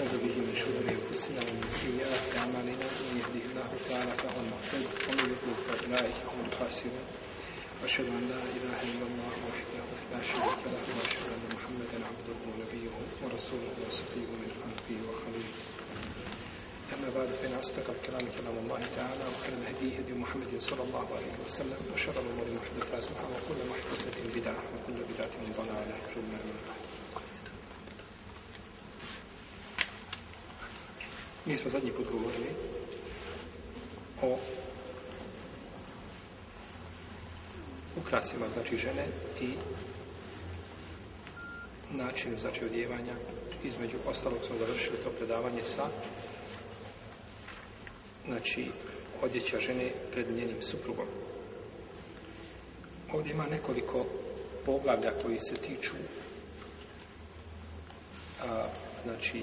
نعوذ به من شرور أنفسنا ومن سيئات أعمالنا من يهده الله تعالى فهو المهتد ومن يضلل فأولئك هم الخاسرون وأشهد أن لا إله إلا الله وحده لا شريك له وأشهد أن محمدا عبده ونبيه ورسوله وصفيه من خلقه وخليله أما بعد فإن أصدق الكلام كلام الله تعالى وخير الهدي هدي محمد صلى الله عليه وسلم وشر الأمور محدثاتها وكل محدثة بدعة وكل بدعة ضلالة ثم من بعد Mi smo zadnji put govorili o ukrasima, znači žene i načinu, znači odjevanja. Između ostalog smo završili to predavanje sa znači odjeća žene pred njenim suprugom. Ovdje ima nekoliko poglavlja koji se tiču a, znači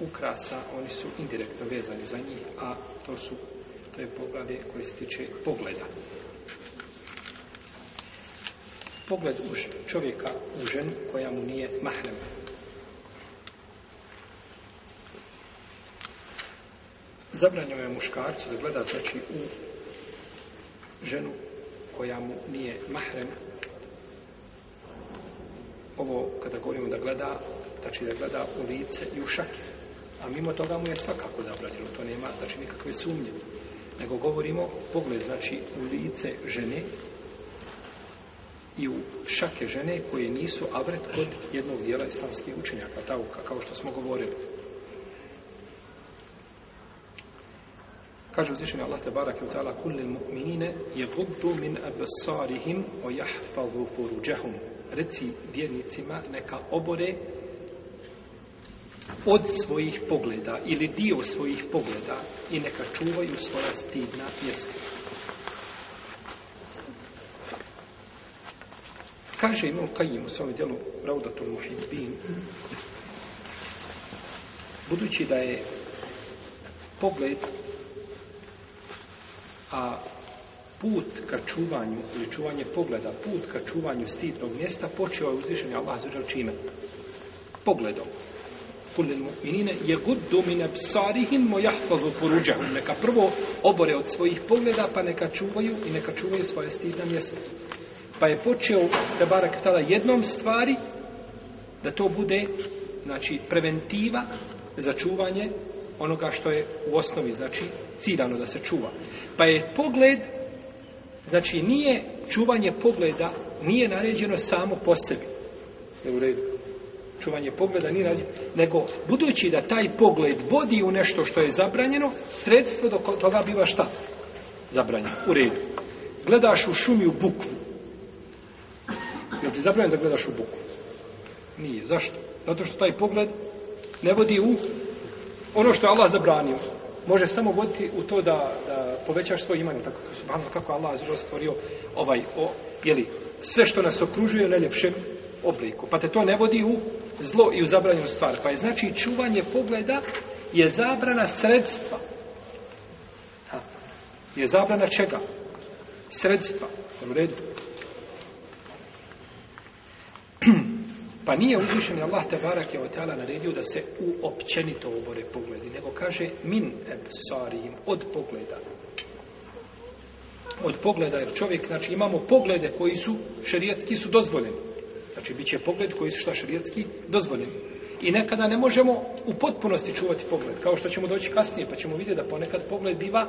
ukrasa, oni su indirektno vezani za njih, a to su to je poglavlje koje se tiče pogleda. Pogled už, čovjeka u ženu koja mu nije mahrem. Zabranjeno je muškarcu da gleda znači u ženu koja mu nije mahrem. Ovo kada govorimo da gleda, znači da gleda u lice i u šakir. A mimo toga mu je svakako zabranjeno, to nema znači nikakve sumnje. Nego govorimo pogled, znači u lice žene i u šake žene koje nisu avret kod jednog dijela islamskih učenjaka, tauka, kao što smo govorili. kaže uzvišeni Allah te barak u ta'ala kulli mu'minine je guddu min abasarihim o jahfavu furuđahum reci vjernicima neka obore od svojih pogleda ili dio svojih pogleda i neka čuvaju svoja stidna mjesta. Kaže Imam Kajim u svom dijelu Raudatul Muhibbin budući da je pogled a put ka čuvanju ili čuvanje pogleda, put ka čuvanju stidnog mjesta počeo je uzvišenje Allah zvrđa čime? Pogledom kulli mu'minina yaguddu min absarihim wa yahfazu furujahum neka prvo obore od svojih pogleda pa neka čuvaju i neka čuvaju svoje stidna mjesta pa je počeo da barak tada jednom stvari da to bude znači preventiva za čuvanje onoga što je u osnovi znači ciljano da se čuva pa je pogled znači nije čuvanje pogleda nije naređeno samo po sebi u redu čuvanje pogleda ni radi, nego budući da taj pogled vodi u nešto što je zabranjeno, sredstvo do toga biva šta? Zabranjeno. U redu. Gledaš u šumi u bukvu. Je ti zabranjeno da gledaš u bukvu? Nije. Zašto? Zato što taj pogled ne vodi u ono što je Allah zabranio. Može samo voditi u to da, da povećaš svoj iman. Tako, subhano, kako Allah zelo stvorio ovaj, o, jeli, sve što nas okružuje najljepše obliku. Pa te to ne vodi u zlo i u zabranjenu stvar. Pa je znači čuvanje pogleda je zabrana sredstva. Ha. Je zabrana čega? Sredstva. U redu. Pa nije uzvišen Allah te barak je otala naredio da se uopćenito obore pogledi, nego kaže min ebsarim od pogleda od pogleda, jer čovjek, znači imamo poglede koji su šerijetski su dozvoljeni. Znači, bit će pogled koji su šta šarijetski dozvoljeni. I nekada ne možemo u potpunosti čuvati pogled, kao što ćemo doći kasnije, pa ćemo vidjeti da ponekad pogled biva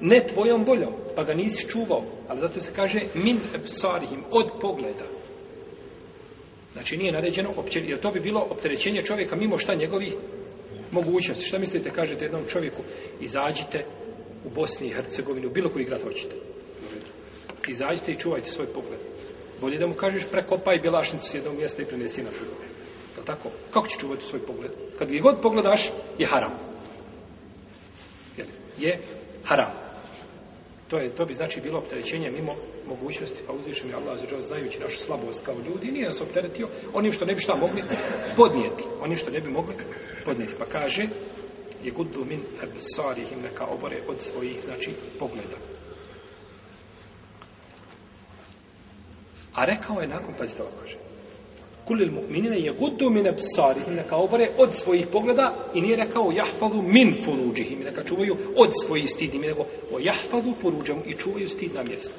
ne tvojom voljom, pa ga nisi čuvao. Ali zato se kaže min absarihim, od pogleda. Znači, nije naređeno općenje, jer to bi bilo opterećenje čovjeka mimo šta njegovih mogućnosti. Šta mislite, kažete jednom čovjeku, izađite u Bosni i Hercegovini, u bilo koji grad hoćete. Izađite i čuvajte svoj pogled. Bolje da mu kažeš prekopaj bilašnicu s jednog mjesta i prenesi na drugo. Je tako? Kako ćeš čuvati svoj pogled? Kad gdje god pogledaš, je haram. Je haram. To, je, to bi znači bilo opterećenje mimo mogućnosti, pa uzvišen je Allah zrao, znajući našu slabost kao ljudi, nije nas opteretio onim što ne bi šta mogli podnijeti. Onim što ne bi mogli podnijeti. Pa kaže, je gudu min absarihim neka obore od svojih, znači, pogleda. A rekao je nakon, pazite ovo kaže, kulil mu'minina je gudu mine psari, neka obore od svojih pogleda i nije rekao jahfalu min furuđihim, neka čuvaju od svojih stidnih, nego o jahfalu furuđam i čuvaju stidna mjesta.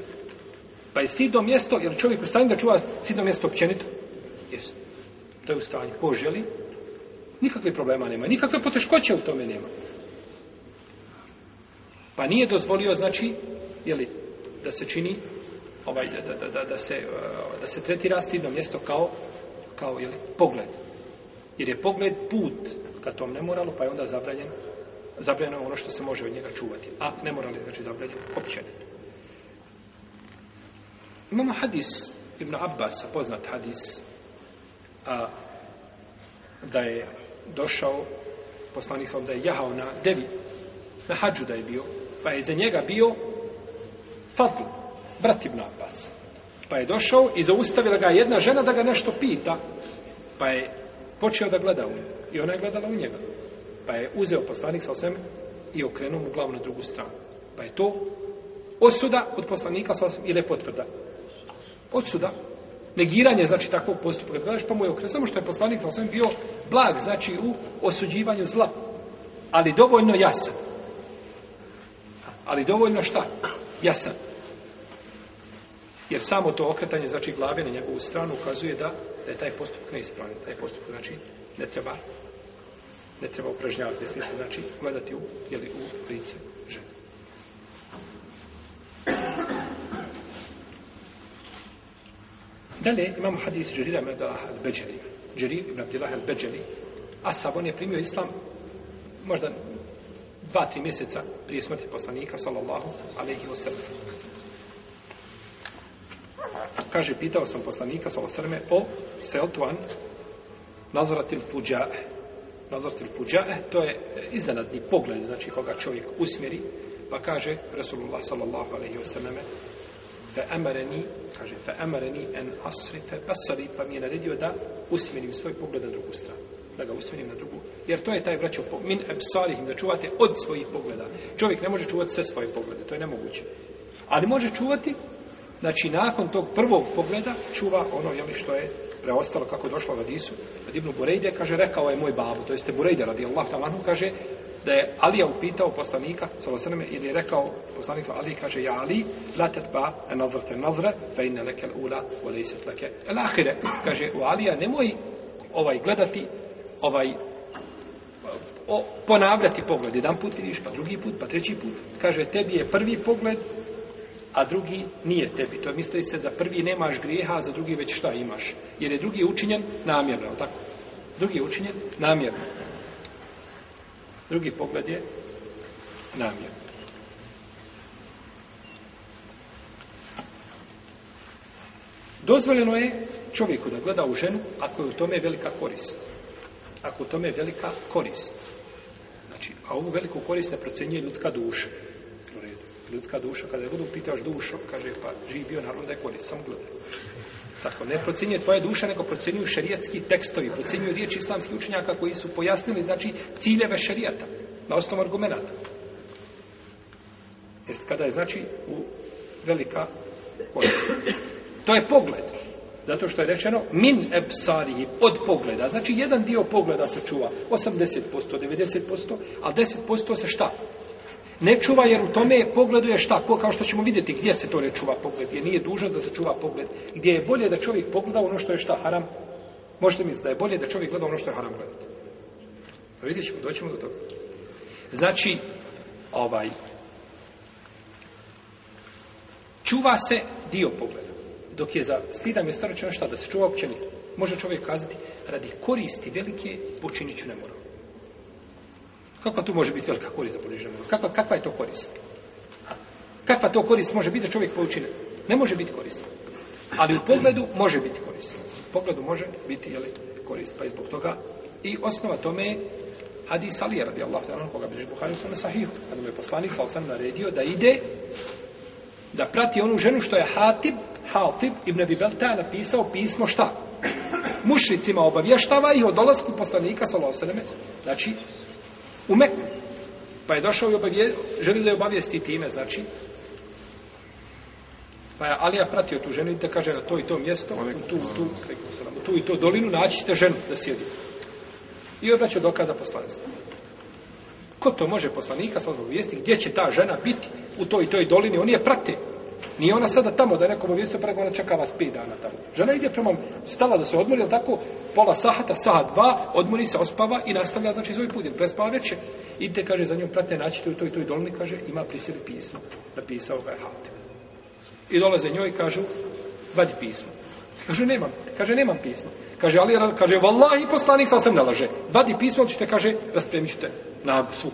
Pa je stidno mjesto, jer čovjek u stanju da čuva stidno mjesto općenito? Jesu. To je u stanju. Ko želi? Nikakve problema nema. Nikakve poteškoće u tome nema. Pa nije dozvolio, znači, jeli, da se čini ovaj, da, da, da, da, se, eh, da se tretira stidno mjesto kao, kao jeli, pogled. Jer je pogled put ka tom nemoralu, pa je onda zabranjen, zabranjeno ono što se može od njega čuvati. A nemoral je znači zabranjen općen. Imamo hadis Ibn Abbas, poznat hadis, a, da je došao poslanik sam da je jahao na devi, na hađu da je bio, pa je za njega bio fadl, brat Ibn Abbas. Pa je došao i zaustavila ga jedna žena da ga nešto pita. Pa je počeo da gleda u nju. I ona je gledala u njega. Pa je uzeo poslanik sa osvijem i okrenuo mu glavu na drugu stranu. Pa je to osuda od poslanika sa osvijem ili potvrda. Osuda. Negiranje znači takvog postupka. Gledaš pa mu je okrenuo. Samo što je poslanik sa osvijem bio blag znači u osuđivanju zla. Ali dovoljno jasan. Ali dovoljno šta? Jasan. Jer samo to okretanje, znači glave na njegovu stranu, ukazuje da, da je taj postupak neispravljen. Taj postupak, znači, ne treba, ne treba upražnjavati, ne smije se, znači, gledati u, jeli, u lice žene. Dalje imamo hadis Jerira ibn Abdullah al-Beđeli. Jerir ibn Abdullah al-Beđeli. Asab, on je primio islam možda dva, tri mjeseca prije smrti poslanika, sallallahu alaihi wa sallam. Kaže, pitao sam poslanika sa osrme o Seltuan Nazratil Fuđa'e. Nazratil Fuđa'e, to je iznenadni pogled, znači koga čovjek usmjeri, pa kaže Resulullah sallallahu alaihi wa sallame fe emareni, kaže, fe emareni en asri fe basari, pa mi je naredio da usmjerim svoj pogled na drugu stranu da ga usmjerim na drugu. Jer to je taj braćo min absarihim, da čuvate od svojih pogleda. Čovjek ne može čuvati sve svoje poglede, to je nemoguće. Ali može čuvati znači nakon tog prvog pogleda čuva ono je što je preostalo kako došlo u hadisu od Ibn Burejde kaže rekao je moj babo to jeste Burejde radijallahu ta'ala anhu kaže da je Ali upitao poslanika sallallahu alejhi ve sellem i je rekao poslanik Ali kaže ja Ali la tatba nazrat nazra fa inna laka al-ula wa laysat laka al-akhira kaže u Alija nemoj ovaj gledati ovaj o, ponavljati pogled jedan put vidiš pa drugi put pa treći put kaže tebi je prvi pogled a drugi nije tebi. To misli se za prvi nemaš grijeha, a za drugi već šta imaš. Jer je drugi učinjen namjerno, tako? Drugi je učinjen namjerno. Drugi pogled je namjerno. Dozvoljeno je čovjeku da gleda u ženu ako je u tome velika korist. Ako u tome je velika korist. Znači, a ovu veliku korist ne procenjuje ljudska duša. U redu ljudska duša, kada je budu pitaš dušo, kaže, pa živ bio narod, da je koli sam gledaj. Tako, ne procenjuje tvoje duše, nego procenjuju šerijetski tekstovi, procenjuju riječ islamskih učenjaka koji su pojasnili, znači, ciljeve šerijata, na osnovu argumenta. Jest kada je, znači, u velika korist. To je pogled. Zato što je rečeno min epsarihi, od pogleda. Znači, jedan dio pogleda se čuva, 80%, 90%, a 10% se šta? ne čuva jer u tome pogleduje šta, ko, kao što ćemo vidjeti gdje se to ne čuva pogled, jer nije dužan da se čuva pogled, gdje je bolje da čovjek pogleda ono što je šta haram, možete misliti da je bolje da čovjek gleda ono što je haram gledati. Pa vidjet ćemo, doćemo do toga. Znači, ovaj, čuva se dio pogleda, dok je za stidam je staročeno šta, da se čuva općenito. Može čovjek kazati, radi koristi velike, počinit ću ne mora. Kako tu može biti velika korist za bolježnjama? Kakva, kakva je to korist? Kakva to korist može biti da čovjek pouči? Ne može biti korist. Ali u pogledu može biti korist. U pogledu može biti jeli, korist. Pa i zbog toga i osnova tome je Hadis Ali, radi Allah, koga bi Buhari u svome sahihu. Kada mu je poslanik, sal sam naredio, da ide da prati onu ženu što je Hatib, Hatib ibn Abi Belta napisao pismo šta? Mušricima obavještava i o dolasku poslanika, sal sam Znači, u Meku. Pa je došao i obavije, želio da je obavijesti time, znači. Pa je Alija pratio tu ženu i da kaže na to i to mjesto, u tu, tu, tu, tu i to dolinu, naći ćete ženu da sjedi. I obraćao dokaza poslanstva. Ko to može poslanika sa obavijesti, gdje će ta žena biti u toj i toj dolini, oni je prate. Nije ona sada tamo da nekom obavijestio, prego ona čeka vas 5 dana tamo. Žena ide prema, stala da se odmori, ali tako, pola sahata, saha dva, odmori se, ospava i nastavlja, znači, svoj put, jer prespava veće. I te, kaže, za njom prate naći to i to i to i dolni, kaže, ima pri sebi pismo, napisao ga je halte. I dolaze njoj i kažu, vađ pismo. Kaže, nemam, kaže, nemam pismo. Kaže, ali, kaže, vallahi poslanik sasvim nalaže. Vadi pismo, ali ćete, kaže, raspremit ćete na svu.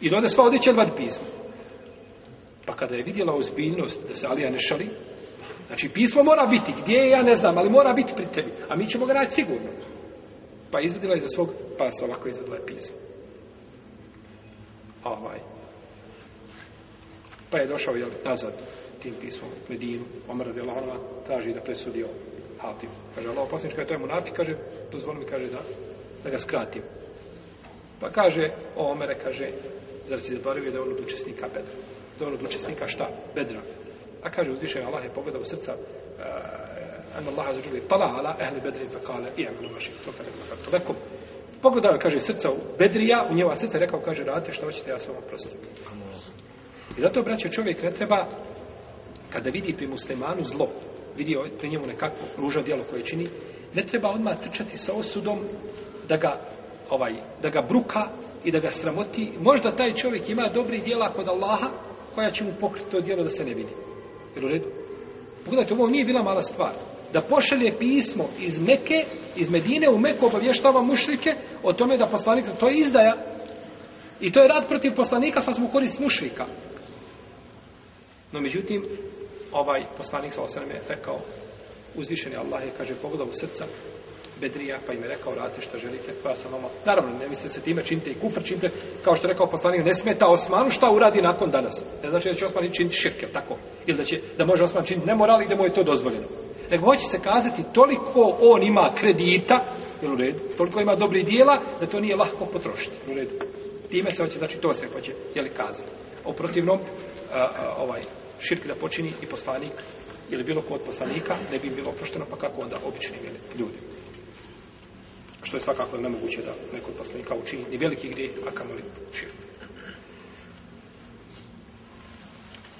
I dode sva odjeća, vadi pismo. Pa kada je vidjela ozbiljnost da se Alija ne šali, znači pismo mora biti, gdje je, ja ne znam, ali mora biti pri tebi, a mi ćemo ga naći sigurno. Pa izvedila je za svog pasa, ovako je izvedila je pismo. Ovaj. Pa je došao, jel, nazad tim pismom, Medinu, Omer de Lala, traži da presudi ovo. Hatim. Kaže, Allah, posljednička je to je munafi, kaže, dozvoli mi, kaže, da, da ga skratim. Pa kaže, o Omere, kaže, zar si zaboravio da je on od učesnika bedra? to je od ono učesnika šta? Bedra. A kaže uzviše Allah je pogledao u srca uh, Anna Allah azuđuli tala ala ehli bedri pa kale i amelu maši to fe nekla fatu lekom. Pogledao je, kaže, srca u bedrija, u njeva srca rekao, kaže, radite što hoćete, ja sam vam prostim. I zato, braćo, čovjek ne treba, kada vidi pri muslimanu zlo, vidi pri njemu nekakvo ružo dijelo koje čini, ne treba odmah trčati sa osudom da ga, ovaj, da ga bruka i da ga sramoti. Možda taj čovjek ima dobri dijela kod Allaha, koja će mu pokriti to dijelo da se ne vidi. Jer u redu? Pogledajte, ovo nije bila mala stvar. Da pošelje pismo iz Meke, iz Medine u Meku obavještava mušrike o tome da poslanik, to je izdaja. I to je rad protiv poslanika, sad smo korist mušrika. No, međutim, ovaj poslanik sa osanem je rekao, uzvišeni Allah je, kaže, pogledao u srca, Bedrija, pa im je rekao, radite što želite, pa sam vama, naravno, ne mislite se time, činite i kufr, činite, kao što je rekao poslanik, ne smeta Osmanu šta uradi nakon danas. Ne znači da će Osman činiti širk, jel tako? Ili da će, da može Osman činiti nemoral i da mu je to dozvoljeno. Nego hoće se kazati, toliko on ima kredita, jel u redu, toliko ima dobrih dijela, da to nije lahko potrošiti, jel u redu. Time se hoće, znači to se hoće, jel kazati. O protivnom, a, a, ovaj, širk da počini i poslanik, ili bilo kod poslanika, ne bi bilo oprošteno, pa kako onda obični ljudi što je svakako nemoguće da neko od poslanika učini ni veliki grijeh, a kamoli šir.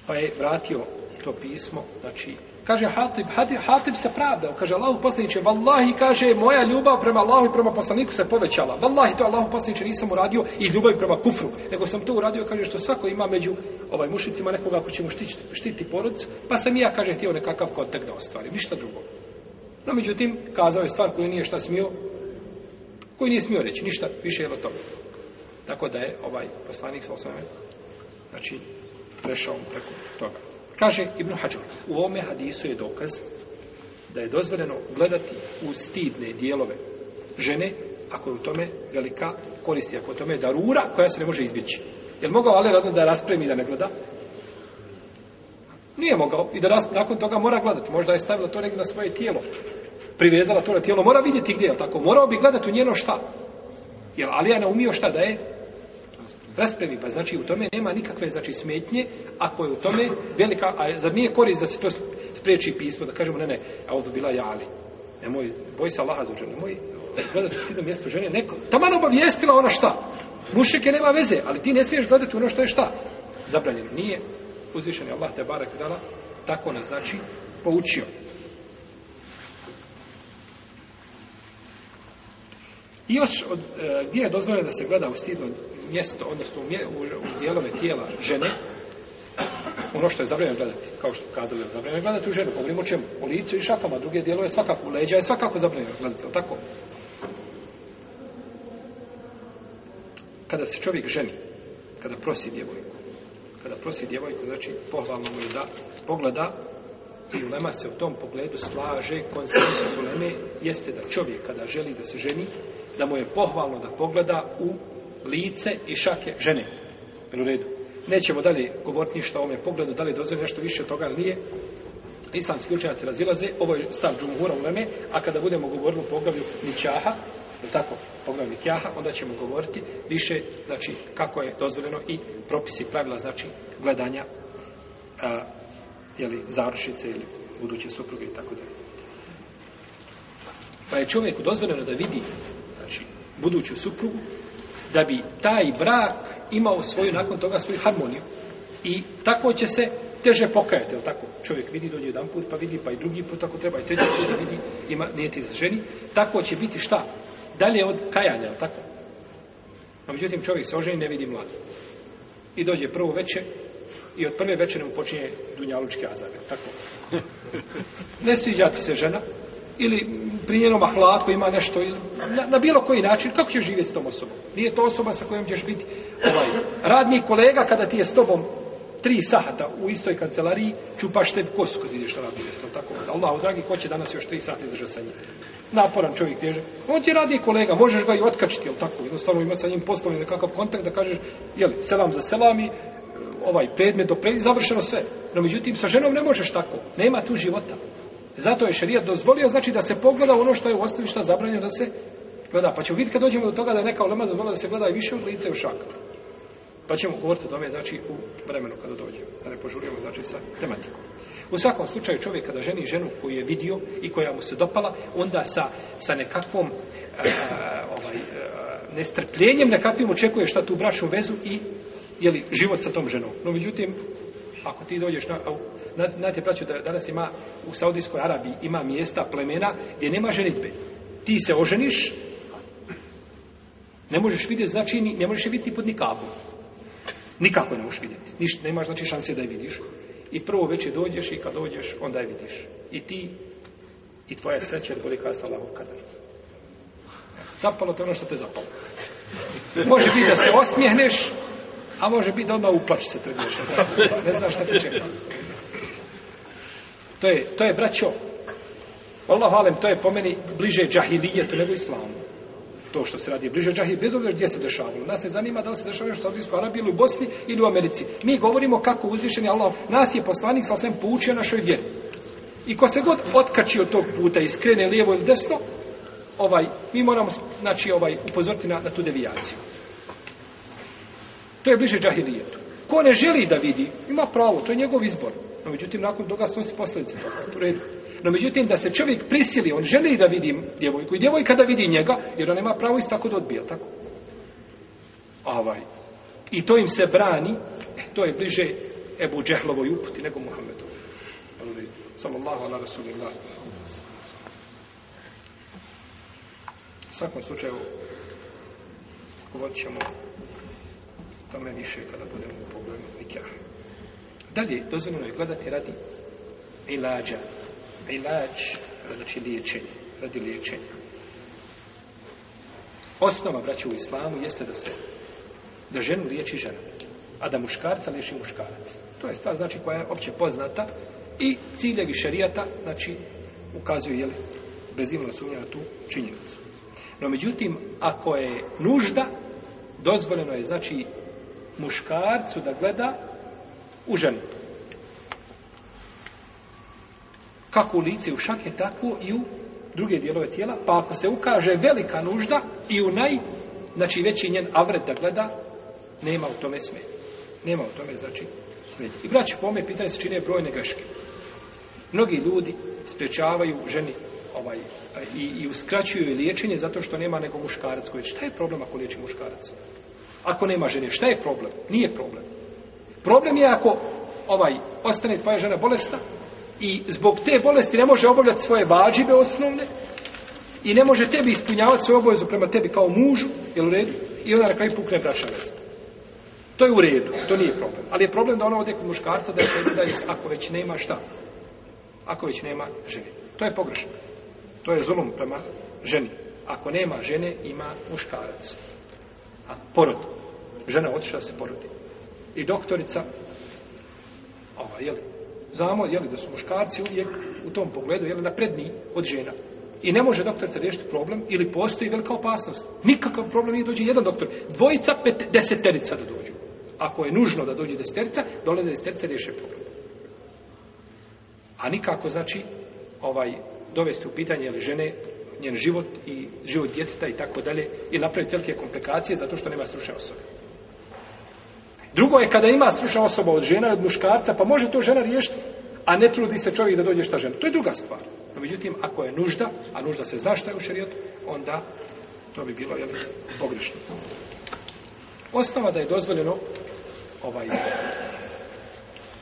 Pa je vratio to pismo, znači, kaže Hatib, Hatib, Hatib se pravdao, kaže Allah poslaniče, vallahi, kaže, moja ljubav prema Allahu i prema poslaniku se povećala. Vallahi, to Allahu poslaniče nisam uradio i ljubav prema kufru, nego sam to uradio, kaže, što svako ima među ovaj mušicima nekoga ko će mu štiti, štiti porodicu, pa sam i ja, kaže, htio nekakav kontakt da ostvarim, ništa drugo. No, međutim, kazao je stvar koju nije šta smio, koji nije smio reći ništa više je od toga. Tako da je ovaj poslanik sa osvame, znači, prešao preko toga. Kaže Ibn Hađar, u ovome hadisu je dokaz da je dozvoljeno gledati u stidne dijelove žene, ako je u tome velika koristi, ako je u tome darura koja se ne može izbjeći. Je li mogao Ali radno da raspremi da ne gleda? Nije mogao. I da raspremi, nakon toga mora gledati. Možda je stavila to negdje na svoje tijelo privezala to na tijelo, mora vidjeti gdje, jel tako? Morao bi gledati u njeno šta? Jel Alija ne umio šta da je? Raspremi, pa znači u tome nema nikakve znači smetnje, ako je u tome velika, a za nije korist da se to spriječi pismo, da kažemo, ne, ne, a ovdje bila je Ali. Nemoj, boj se Allaha za žene, nemoj gledati u sidno mjesto žene, neko, taman obavijestila ona šta? Mušek je nema veze, ali ti ne smiješ gledati ono što je šta? Zabranjeno nije, uzvišen je Allah te barek dala, tako nas znači poučio. I još od, e, gdje je dozvoljeno da se gleda u stidno mjesto, odnosno u, u dijelove tijela žene, ono što je zabranjeno gledati, kao što kazali, zabranjeno gledati u ženu, govorimo o čemu, u licu i šakama, druge dijelove svakako, u leđa je svakako zabranjeno gledati, ali tako? Kada se čovjek ženi, kada prosi djevojku, kada prosi djevojku, znači pohvalno mu je da pogleda i ulema se u tom pogledu slaže konsensus uleme, jeste da čovjek kada želi da se ženi, da mu je pohvalno da pogleda u lice i šake žene. Jel u redu? Nećemo dalje govoriti ništa o ovome pogledu, da li dozvore nešto više od toga ili nije. Islamski učenjaci razilaze, ovo je stav džumhura u leme, a kada budemo govorili o poglavlju Nićaha, je tako, poglavlju Nićaha, onda ćemo govoriti više, znači, kako je dozvoljeno i propisi pravila, znači, gledanja a, jeli, završice ili buduće supruge i tako dalje. Pa je čovjeku dozvoljeno da vidi buduću suprugu, da bi taj brak imao svoju, nakon toga, svoju harmoniju. I tako će se teže pokajati, je tako? Čovjek vidi, dođe jedan put, pa vidi, pa i drugi put, tako treba, i treći put vidi, ima nijeti za ženi. Tako će biti šta? Dalje od kajanja, je tako? A pa međutim, čovjek se oženi, ne vidi mladi. I dođe prvo večer, i od prve večere mu počinje dunjalučki azar, tako? ne sviđa ti se žena, ili pri njenom ahlaku ima nešto, ili, na, na bilo koji način, kako ćeš živjeti s tom osobom? Nije to osoba sa kojom ćeš biti ovaj, radni kolega kada ti je s tobom tri sahata u istoj kancelariji, čupaš sebi kosu kod vidiš na radnom mjestu, tako da. Allah, dragi, ko će danas još tri sata izdržati sa njim? Naporan čovjek teže. On ti radi kolega, možeš ga i otkačiti, jel tako? Jednostavno imati sa njim poslovni nekakav kontakt da kažeš, jel, selam za selami, ovaj predmet do predmet, završeno sve. No, međutim, sa ženom ne možeš tako. Nema tu života. Zato je šerijat dozvolio, znači da se pogleda ono što je u osnovi što zabranjeno da se gleda. Pa ćemo vidjeti kad dođemo do toga da je neka ulema dozvolila da se gleda i više od lice u šaka. Pa ćemo govoriti o tome, znači, u vremenu kada dođemo. Da ne požurujemo, znači, sa tematikom. U svakom slučaju čovjek kada ženi ženu koju je vidio i koja mu se dopala, onda sa, sa nekakvom uh, ovaj, uh, nestrpljenjem nekakvim očekuje šta tu bračnu vezu i jeli, život sa tom ženom. No, međutim, ako ti dođeš na, uh, znate praću da danas ima u Saudijskoj Arabiji ima mjesta plemena gdje nema ženitbe. Ti se oženiš, ne možeš vidjeti, znači ne možeš vidjeti pod nikabu. Nikako ne možeš vidjeti. Niš, nemaš znači šanse da je vidiš. I prvo veće dođeš i kad dođeš, onda je vidiš. I ti i tvoja sreća je bolika sa lavom kadar. Zapalo to ono što te zapalo. Može biti da se osmijehneš, a može biti da odmah uplači se trgneš. Ne znaš šta te čeka. To je, to je braćo. Allah halem, to je po meni bliže džahilijetu nego islamu. To što se radi bliže džahilijetu, bez obzira gdje se dešavalo. Nas ne zanima da li se dešavalo nešto u Saudijskoj Arabiji ili u Bosni ili u Americi. Mi govorimo kako uzvišeni Allah. Nas je poslanik sa svem poučio našoj vjeri. I ko se god otkači od tog puta i skrene lijevo ili desno, ovaj, mi moramo znači, ovaj, upozoriti na, na tu devijaciju. To je bliže džahilijetu. Ko ne želi da vidi, ima pravo, to je njegov izbor. No međutim, nakon toga snosi posljedice. U redu. No međutim, da se čovjek prisili, on želi da vidi djevojku i djevojka da vidi njega, jer on ima pravo isto tako da odbija, tako? Avaj. I to im se brani, e, to je bliže Ebu Džehlovoj uputi nego Muhammedu. Samo Allah, Allah, Rasul, Allah. U svakom slučaju, govorit ćemo tome više kada budemo u problemu nikah. Dalje, dozvoljeno je gledati radi ilađa. Ilađ, znači liječenje, radi liječenja. Osnova, braću u islamu, jeste da se, da ženu liječi žena, a da muškarca liječi muškarac. To je stvar, znači, koja je opće poznata i ciljevi šerijata, znači, ukazuju, jel, bezimno sumnja na tu činjenicu. No, međutim, ako je nužda, dozvoljeno je, znači, muškarcu da gleda u ženu. Kako u lice, u šake, tako i u druge dijelove tijela, pa ako se ukaže velika nužda i u naj, znači veći njen avret da gleda, nema u tome sme. Nema u tome, znači, smetnje. I braći, po ome pitanje se čine brojne greške. Mnogi ljudi sprečavaju ženi ovaj, i, i uskraćuju liječenje zato što nema nego muškarac koji šta je problem ako liječi muškarac? Ako nema žene, šta je problem? Nije problem. Problem je ako ovaj ostane tvoja žena bolesna i zbog te bolesti ne može obavljati svoje vađive osnovne i ne može tebi ispunjavati svoju obavezu prema tebi kao mužu, je u redu? I ona na kraju pukne braća veza. To je u redu, to nije problem. Ali je problem da ona ode kod muškarca da je tebi da je, ako već nema šta? Ako već nema žene. To je pogrešno. To je zulum prema ženi. Ako nema žene, ima muškarac. A porod. Žena otišla se poroditi i doktorica. Ova, jeli, znamo jeli, da su muškarci uvijek u tom pogledu jeli, napredni od žena. I ne može doktorica riješiti problem ili postoji velika opasnost. Nikakav problem nije dođe jedan doktor. Dvojica pet, deseterica da dođu. Ako je nužno da dođe desterica, dolaze desterica riješe problem. A nikako znači ovaj dovesti u pitanje ili žene njen život i život djeteta i tako dalje i napraviti velike komplikacije zato što nema stručne osobe. Drugo je kada ima stručna osoba od žena od muškarca, pa može to žena riješiti, a ne trudi se čovjek da dođe šta žena. To je druga stvar. No, međutim, ako je nužda, a nužda se zna šta je u šarijetu, onda to bi bilo jel, pogrešno. Osnova da je dozvoljeno ovaj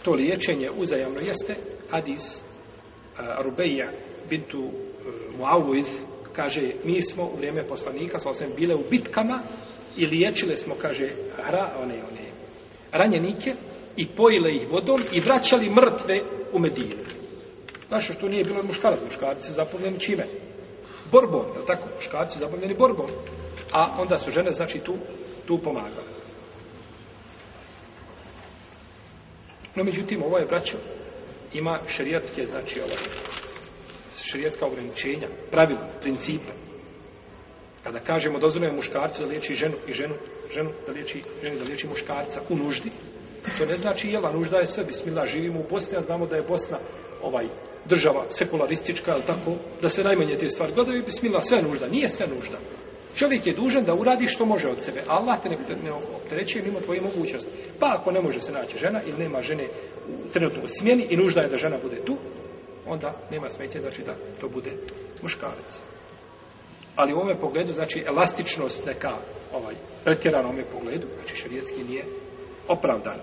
to liječenje uzajamno jeste Hadis Rubeja bintu e, Muawiz kaže mi smo u vrijeme poslanika sa osim bile u bitkama i liječile smo kaže hra one one ranjenike i pojile ih vodom i vraćali mrtve u Medinu. Znaš što nije bilo muškarac, muškarci su zapomljeni čime? Borbom, je tako? Muškarci su zapomljeni borbom. A onda su žene, znači, tu, tu pomagali. No, međutim, ovo je vraćao. Ima šerijatske, znači, ovaj, šerijatska ograničenja, pravila, principe. Kada kažemo dozvoljeno je muškarcu da liječi ženu i ženu, ženu da liječi, ženu da liječi muškarca u nuždi, to ne znači jela, nužda je sve, bismila, živimo u Bosni, a znamo da je Bosna ovaj država sekularistička, ali tako, da se najmanje te stvari gledaju, bismila, sve nužda, nije sve nužda. Čovjek je dužan da uradi što može od sebe. Allah te ne, ne optereće mimo tvoje mogućnosti. Pa ako ne može se naći žena ili nema žene u trenutno u smjeni i nužda je da žena bude tu, onda nema smetje, znači da to bude muškarac ali u ovome pogledu, znači, elastičnost neka, ovaj, pretjerana u ovome pogledu, znači, šarijetski nije opravdan. E,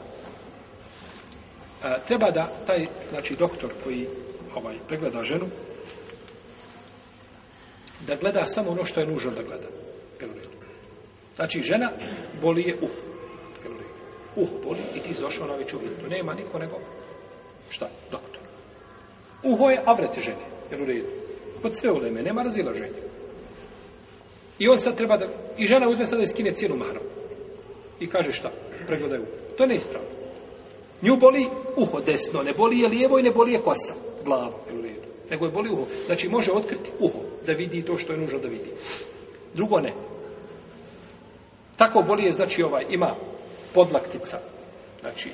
treba da taj, znači, doktor koji, ovaj, pregleda ženu, da gleda samo ono što je nužno da gleda. Znači, žena boli je uh. Uho boli i ti zašao na veću vidu. Nema niko nego, šta, doktor. Uho je avret žene, jer u redu. Pod sve uleme, nema razilaženja. I on sad treba da... I žena uzme sad da iskine cijelu mahram. I kaže šta? Pregledaju. To je neispravno. Nju boli uho desno, ne boli je lijevo i ne boli je kosa, glava, nego je boli uho. Znači može otkriti uho, da vidi to što je nužno da vidi. Drugo ne. Tako boli je, znači ovaj, ima podlaktica, znači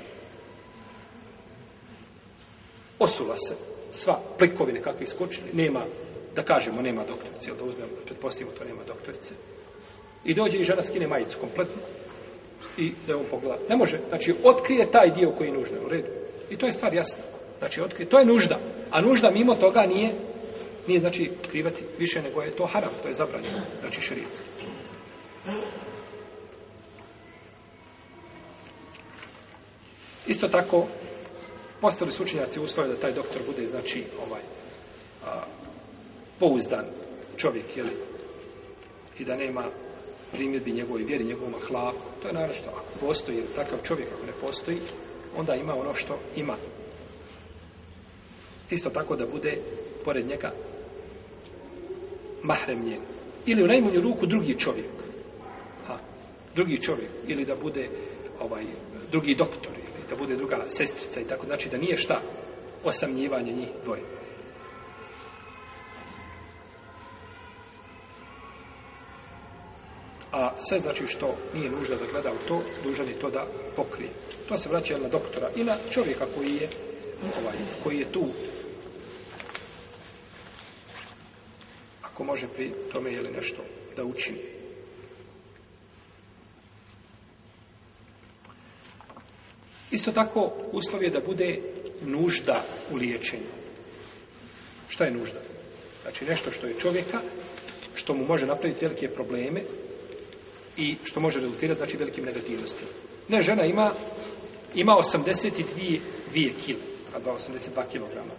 osula se, sva plikovine kakvi skočili, nema da kažemo nema doktorice, da uzmemo, da pretpostavimo to nema doktorice. I dođe i žena skine majicu kompletno i da on pogleda. Ne može, znači otkrije taj dio koji je nužda u redu. I to je stvar jasna. Znači otkrije, to je nužda. A nužda mimo toga nije, nije znači krivati više nego je to haram, to je zabranjeno, znači šarijetski. Isto tako, postali su učenjaci uslove da taj doktor bude, znači, ovaj, a, pouzdan čovjek, jeli, i da nema primjedbi njegovoj vjeri, njegovom ahlaku, to je naravno što ako postoji, jer takav čovjek ako ne postoji, onda ima ono što ima. Isto tako da bude pored njega mahrem njen. Ili u najmanju ruku drugi čovjek. Ha, drugi čovjek. Ili da bude ovaj drugi doktor, ili da bude druga sestrica i tako. Znači da nije šta osamnjivanje njih dvojima. a sve znači što nije nužda da gleda u to, dužan je to da pokrije. To se vraća na doktora i na čovjeka koji je, ovaj, koji je tu. Ako može pri tome je li nešto da uči. Isto tako uslov je da bude nužda u liječenju. Šta je nužda? Znači nešto što je čovjeka, što mu može napraviti velike probleme, i što može rezultirati znači velikim negativnostima. Ne, žena ima, ima 82 kilo, a 82 kilograma.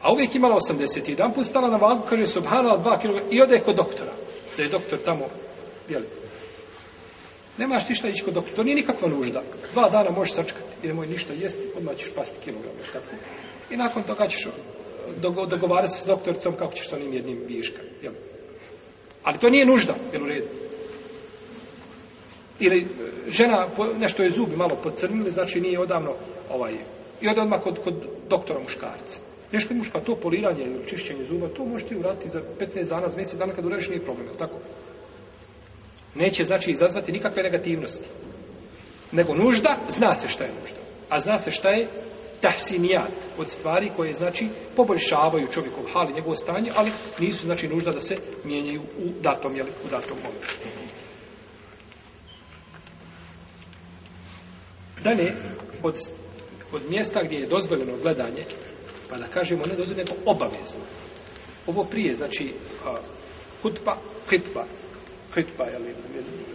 A uvijek imala 80. Jedan put stala na vagu, kaže subhanala 2 kg i ode kod doktora. Da je doktor tamo, jel? Nemaš ništa ići kod doktora, to nije nikakva nužda. Dva dana možeš sačekati, idemo je ništa jesti, odmah ćeš pasti kilograma. Tako. I nakon toga ćeš uh, dogo, dogovarati se s doktorcom kako ćeš s onim jednim viška. Jel? Ali to nije nužda, jel u redu? ili e, žena nešto je zubi malo pocrnili, znači nije odavno ovaj, i ode odmah kod, kod doktora muškarca. Nešto je muška, to poliranje ili čišćenje zuba, to možete uraditi za 15 dana, za mjesec dana kad urežiš nije problem, tako? Neće, znači, izazvati nikakve negativnosti. Nego nužda, zna se šta je nužda. A zna se šta je tahsinijat od stvari koje, znači, poboljšavaju čovjekov hali, njegovo stanje, ali nisu, znači, nužda da se mijenjaju u datom, jel, u datom momentu. Dalje, od, od mjesta gdje je dozvoljeno gledanje, pa da kažemo ne dozvoljeno, nego obavezno. Ovo prije, znači, hutba, hitba, hitba, jel,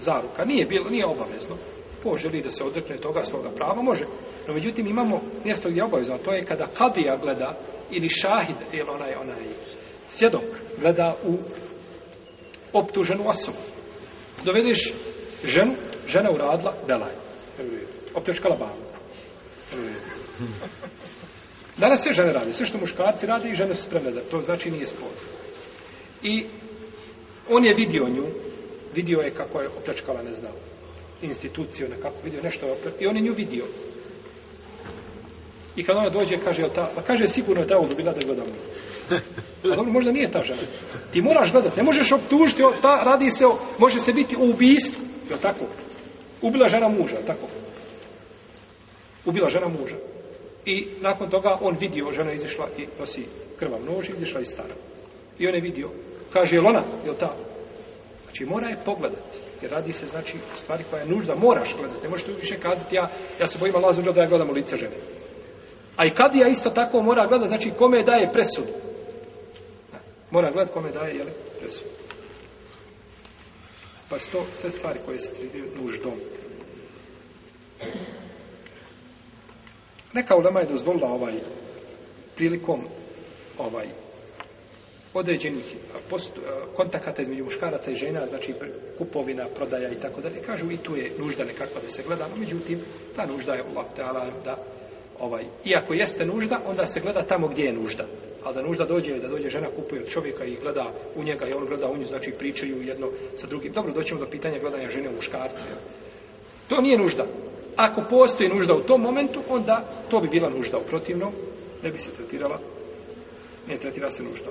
zaruka, nije bilo, nije obavezno. Ko želi da se odrekne toga svoga prava, može. No, međutim, imamo mjesto gdje je obavezno, to je kada kadija gleda, ili šahid, ili onaj, onaj sjedok, gleda u optuženu osobu. Dovediš ženu, žena uradila, belajno. Opljačkala babu. Danas sve žene rade. Sve što muškarci rade i žene su spremne za to. Znači nije spod. I on je vidio nju. Vidio je kako je opljačkala, ne znam. Instituciju nekako. Vidio nešto je opljačkala. I on je nju vidio. I kad ona dođe, kaže, ta, pa kaže, sigurno je ta ovdje bila da gleda mu. Pa dobro, možda nije ta žena. Ti moraš gledati, ne možeš optužiti, ta radi se, o, može se biti u ubijstvu, je tako? Ubila žena muža, tako. Ubila žena muža. I nakon toga on vidio, žena izišla i nosi krvav nož, izišla iz stana. I on je vidio. Kaže, je ona, je ta? Znači, mora je pogledati. Jer radi se, znači, stvari koja je nužda, moraš gledati. Ne možete više kazati, ja, ja se bojim Allah zunđa da ja gledam u lice žene. A i kad ja isto tako mora gledati, znači, kome daje presud? Mora gledati kome daje, jel, presud. Pa su to sve stvari koje se tretiraju nuždom. Neka ulema je dozvolila ovaj prilikom ovaj određenih eh, post, eh, kontakata između muškaraca i žena, znači kupovina, prodaja i tako dalje. Kažu i tu je nužda nekakva da se gleda, no međutim ta nužda je u da ovaj, iako jeste nužda, onda se gleda tamo gdje je nužda ali da nužda dođe, da dođe žena kupuje od čovjeka i gleda u njega i on gleda u nju, znači pričaju jedno sa drugim. Dobro, doćemo do pitanja gledanja žene u muškarce. To nije nužda. Ako postoji nužda u tom momentu, onda to bi bila nužda. Uprotivno, ne bi se tretirala, ne tretira se nužda.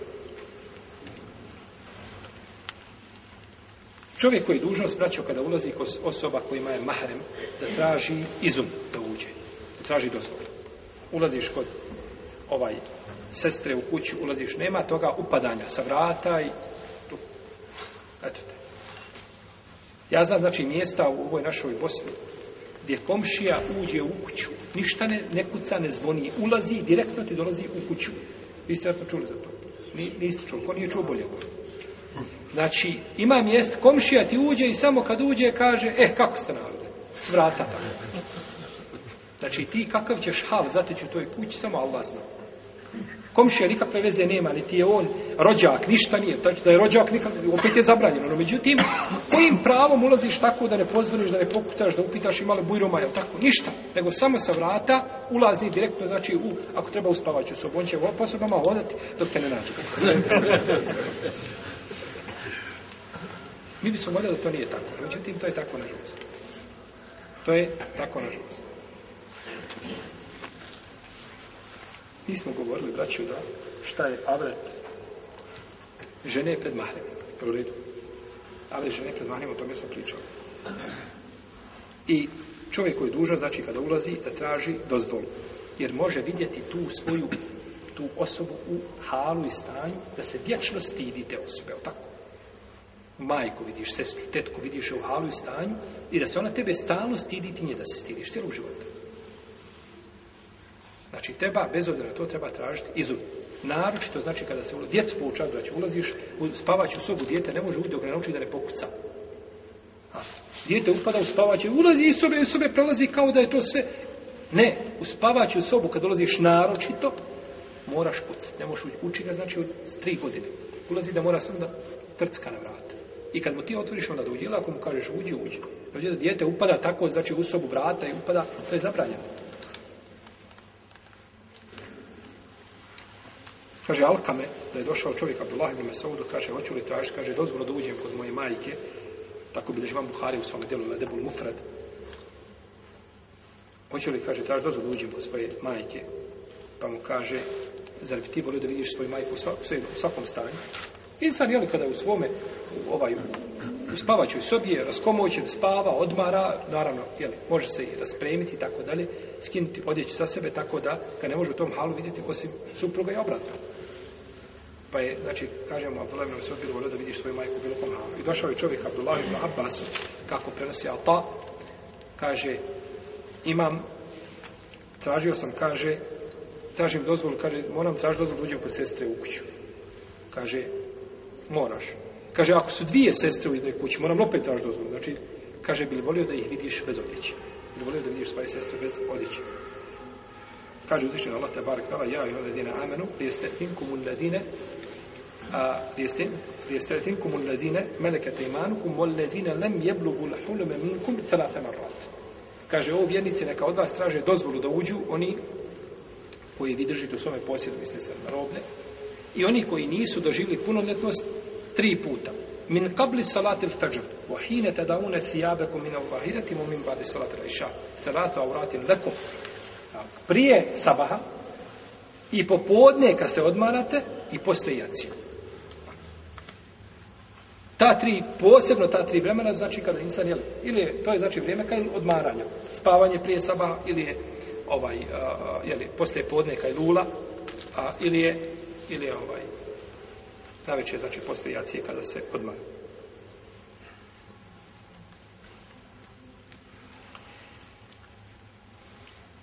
Čovjek koji je dužnost vraćao kada ulazi kod osoba kojima je mahrem, da traži izum da uđe, da traži dozvolu. Ulaziš kod ovaj sestre u kuću ulaziš, nema toga upadanja sa vrata i tu. Eto te. Ja znam, znači, mjesta u ovoj našoj Bosni, gdje komšija uđe u kuću, ništa ne, ne kuca, ne zvoni, ulazi i direktno ti dolazi u kuću. Vi ste vratno čuli za to? Ni, niste čuli, ko nije čuo bolje? Znači, ima mjesta, komšija ti uđe i samo kad uđe kaže, eh, kako ste narode? S vrata tamo. Znači, ti kakav ćeš hal zateći u toj kući, samo Allah znao. Komšija nikakve veze nema, niti je on rođak, ništa nije, tako da je rođak nikakve, opet je zabranjeno. No, međutim, kojim pravom ulaziš tako da ne pozvoriš, da ne pokucaš, da upitaš i male bujroma, jel tako? Ništa, nego samo sa vrata ulazi direktno, znači, u, ako treba uspavaću sobu, on će u oposobama odati dok te ne nađu. Mi bismo voljeli da to nije tako, međutim, to je tako na žalost. To je tako na žalost. Mi smo govorili, braću, da šta je avret žene pred mahrem. U redu. Avret žene pred mahrem, o tome smo pričali. I čovjek koji je duža, znači kada ulazi, da traži dozvolu. Jer može vidjeti tu svoju tu osobu u halu i stanju, da se vječno stidi te osobe, o tako? Majku vidiš, sestru, tetku vidiš u halu i stanju i da se ona tebe stalno stidi ti nje da se stidiš cijelog života. Znači, treba, bez odreda, to treba tražiti izum. Naročito, znači, kada se djecu poučaju, da će ulaziš, spavaći u sobu, djete ne može uvijek dok ne nauči da ne pokuca. A, djete upada u spavaći, ulazi iz sobe, iz sobe prelazi kao da je to sve. Ne, u spavaći u sobu, kad ulaziš naročito, moraš kucat, ne možeš učiti ga, znači, od tri godine. Ulazi da mora samo da trcka na vrat. I kad mu ti otvoriš, onda da uđe, ako mu kažeš uđi, uđi. Znači, da djete upada tako, znači, u sobu vrata i upada, to je zabranjeno. Kaže Alkame, da je došao čovjek Abdullah ibn Mesaudu, kaže, hoću li tražiti, kaže, dozvoro da uđem kod moje majke, tako bi ležvan Buhari u svom djelu na debul mufrad. Hoću li, kaže, tražiti dozvoro da uđem kod svoje majke, pa mu kaže, zar bi ti volio da vidiš svoju majku u svakom stanju? Insan, jel, kada je u svome, u, ovaj, u spavaćoj sobi, raskomoćen, spava, odmara, naravno, jel, može se i raspremiti, tako dalje, skinuti odjeću sa sebe, tako da ga ne može u tom halu vidjeti, osim supruga i obratno. Pa je, znači, kažemo, Abdullah ibn se odbilo volio da vidiš svoju majku u bilo kom halu. I došao je čovjek Abdullah ibn Abbas, kako prenosi Ata, kaže, imam, tražio sam, kaže, tražim dozvolu, kaže, moram tražiti dozvolu, uđem kod sestre u kuću. Kaže, moraš. Kaže, ako su dvije sestre u jednoj kući, moram opet tražiti dozvolu. Znači, kaže, bi li volio da ih vidiš bez odjeće? Bi li volio da vidiš svoje sestre bez odjeće? Kaže, uzvišćen Allah, te barek tala, ja i ono ledine, amenu, lijeste tinkum un ledine, a jeste jeste tin kum ladina malaka taiman kum ladina lam yablugu alhulm minkum thalath marrat kaže ovo vjernici neka od vas traže dozvolu da uđu oni koji vidrži to svoje posjed misle se robne i oni koji nisu doživili punoljetnost tri puta min qabli salati al-fajr wa hina tad'un thiyabakum min al-zahirati wa min ba'di salati al-isha thalatha awratin lakum prije sabaha i popodne kad se odmarate i posle jaci ta tri posebno ta tri vremena znači kada insan je ili to je znači vrijeme kad odmaranja spavanje prije sabaha ili je ovaj uh, je li posle podne kad lula a, ili je ili ovaj najveće znači posle jacije kada se odmah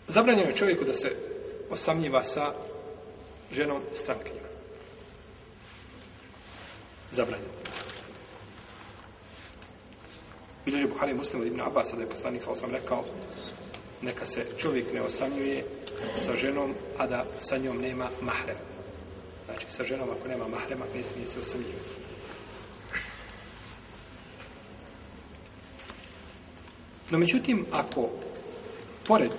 zabranjeno je čovjeku da se osamljiva sa ženom strankinjom zabranjeno Bilo je Buhari Muslim od Ibn Abbas, da je poslanik sa osam rekao, neka se čovjek ne osamljuje sa ženom, a da sa njom nema mahrema. Znači, sa ženom, ako nema mahrema, ne smije se osamljivati. No, međutim, ako pored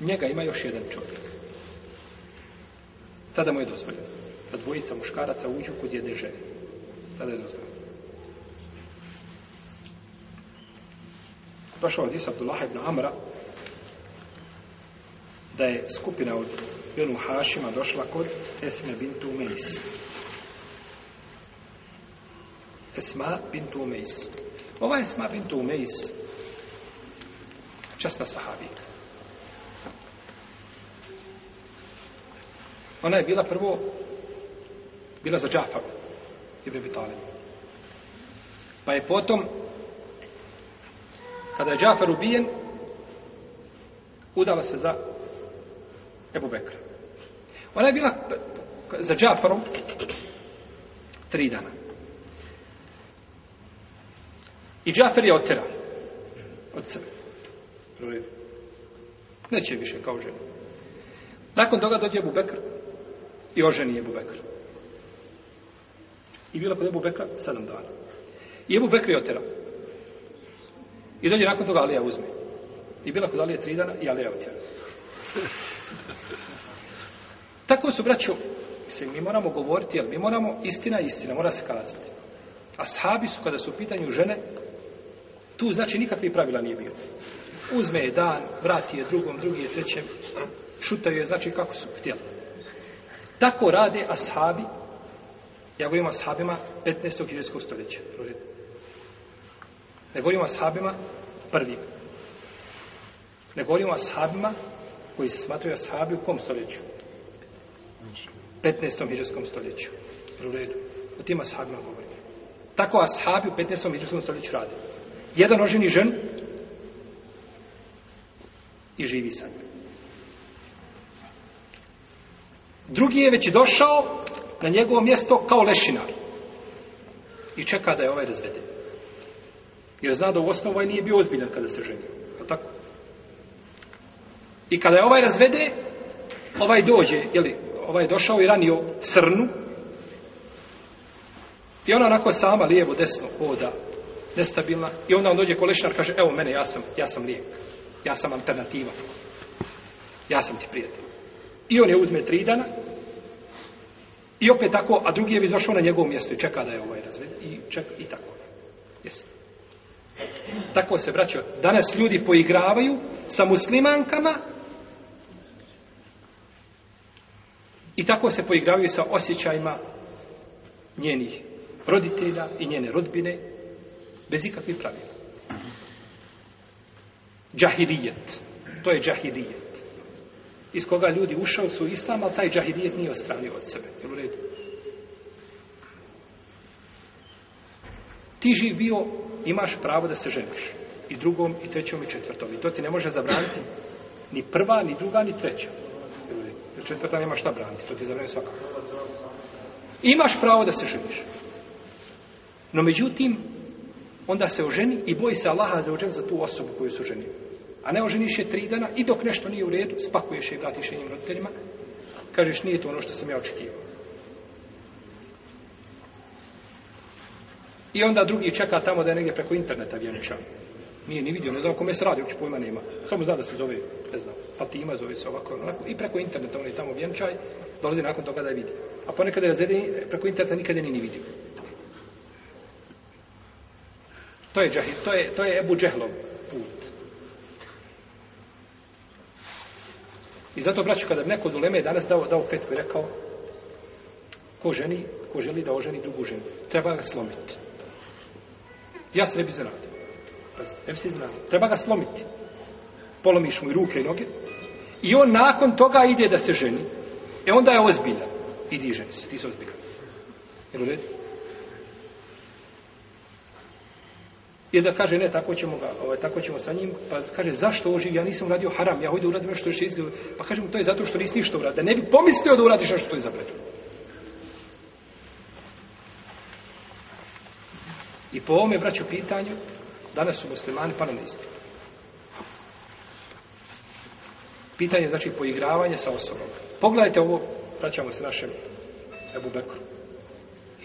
njega ima još jedan čovjek, tada mu je dozvoljeno da dvojica muškaraca uđu kod jedne žene. Tada je dozvoljeno. Došao od Isa Abdullaha ibn Amra da je skupina od i on u Hašima došla kod Esme bintu Umeis. Esma bintu Umeis. Ova Esma bintu Umeis, časta sahabika. Ona je bila prvo, bila za Džafaru, Ibn Vitalim. Pa je potom, kada je Džafar ubijen, udala se za Ebu Bekra. Ona je bila za Džafarom tri dana. I Džafar je otera od sebe. Neće više kao žena. Nakon toga dođe Ebu Bekr i oženi Ebu Bekr. I bila kod Ebu Bekra sedam dana. I Ebu Bekr je otera. I dođe nakon toga Alija uzme. I bila kod Alije tri dana i Alija otera. Tako su braćo, mislim, mi moramo govoriti, ali mi moramo, istina je istina, mora se kazati. Ashabi su, kada su u pitanju žene, tu znači nikakvi pravila nije bilo. Uzme je dan, vrati je drugom, drugi je trećem, šutaju je, znači kako su htjeli. Tako rade ashabi, ja govorim ashabima 15. i 20. stoljeća. Ne govorim ashabima prvim. Ne govorim ashabima koji se smatruju ashabi u kom stoljeću? 15. hiđarskom stoljeću. U redu. O tim ashabima govorimo. Tako ashabi u 15. hiđarskom stoljeću rade. Jedan oženi žen i živi sa njim. Drugi je već došao na njegovo mjesto kao lešinar. I čeka da je ovaj razvede. Jer zna da u osnovu ovaj nije bio ozbiljan kada se ženio. Pa tako? I kada je ovaj razvede, ovaj dođe, jeli, ovaj je došao i ranio srnu. I ona onako sama, lijevo, desno, oda, nestabilna. I onda on dođe kolešnar, kaže, evo mene, ja sam, ja sam lijek. Ja sam alternativa. Ja sam ti prijatelj. I on je uzme tri dana. I opet tako, a drugi je bi došao na njegovo mjesto i čeka da je ovaj razvede. I, čeka, i tako. Jesi. Tako se vraćao. Danas ljudi poigravaju sa muslimankama I tako se poigravaju sa osjećajima njenih roditelja i njene rodbine bez ikakvih pravila. Džahilijet. To je džahilijet. Iz koga ljudi ušao su u islam, ali taj džahilijet nije ostranio od sebe. Jel u redu? Ti živ bio, imaš pravo da se ženiš. I drugom, i trećom, i četvrtom. I to ti ne može zabraniti ni prva, ni druga, ni treća četvrta nema šta braniti, to ti zabranje svakako. Imaš pravo da se ženiš. No međutim, onda se oženi i boji se Allaha za ođen za tu osobu koju se oženi. A ne oženiš je tri dana i dok nešto nije u redu, spakuješ je i vratiš je njim roditeljima. Kažeš, nije to ono što sam ja očekivao. I onda drugi čeka tamo da je negdje preko interneta vjenčan. Nije ni vidio, ne znam o kome se radi, uopće pojma nema. Samo zna da se zove, ne znam, Fatima zove se ovako, onako, i preko interneta on je tamo vjenčaj, dolazi nakon toga da je vidi. A ponekad je razredeni, preko interneta nikada ni ni vidio. To je džahid, to je, to je Ebu Džehlov put. I zato, braću, kada bi neko od uleme danas dao, dao fetku i rekao, ko ženi, ko želi da oženi drugu ženu, treba ga slomiti. Ja se ne bi zaradio. Pazite, zdravi. Treba ga slomiti. Polomiš mu i ruke i noge. I on nakon toga ide da se ženi. E onda je ozbiljan. Idi ženi se, ti se ozbiljan. Jel u redu? I da kaže, ne, tako ćemo, ga, ovaj, tako ćemo sa njim. Pa kaže, zašto ovo živi? Ja nisam uradio haram. Ja hojde uradim nešto što je izgledo. Pa kaže mu, to je zato što nisi ništa uradio. Da ne bi pomislio da uradiš nešto što je zabredio. I po ovome, braću, pitanju, Danas su muslimani pa na neistinu. Pitanje znači poigravanje sa osobom. Pogledajte ovo, vraćamo se našem Ebu Bekru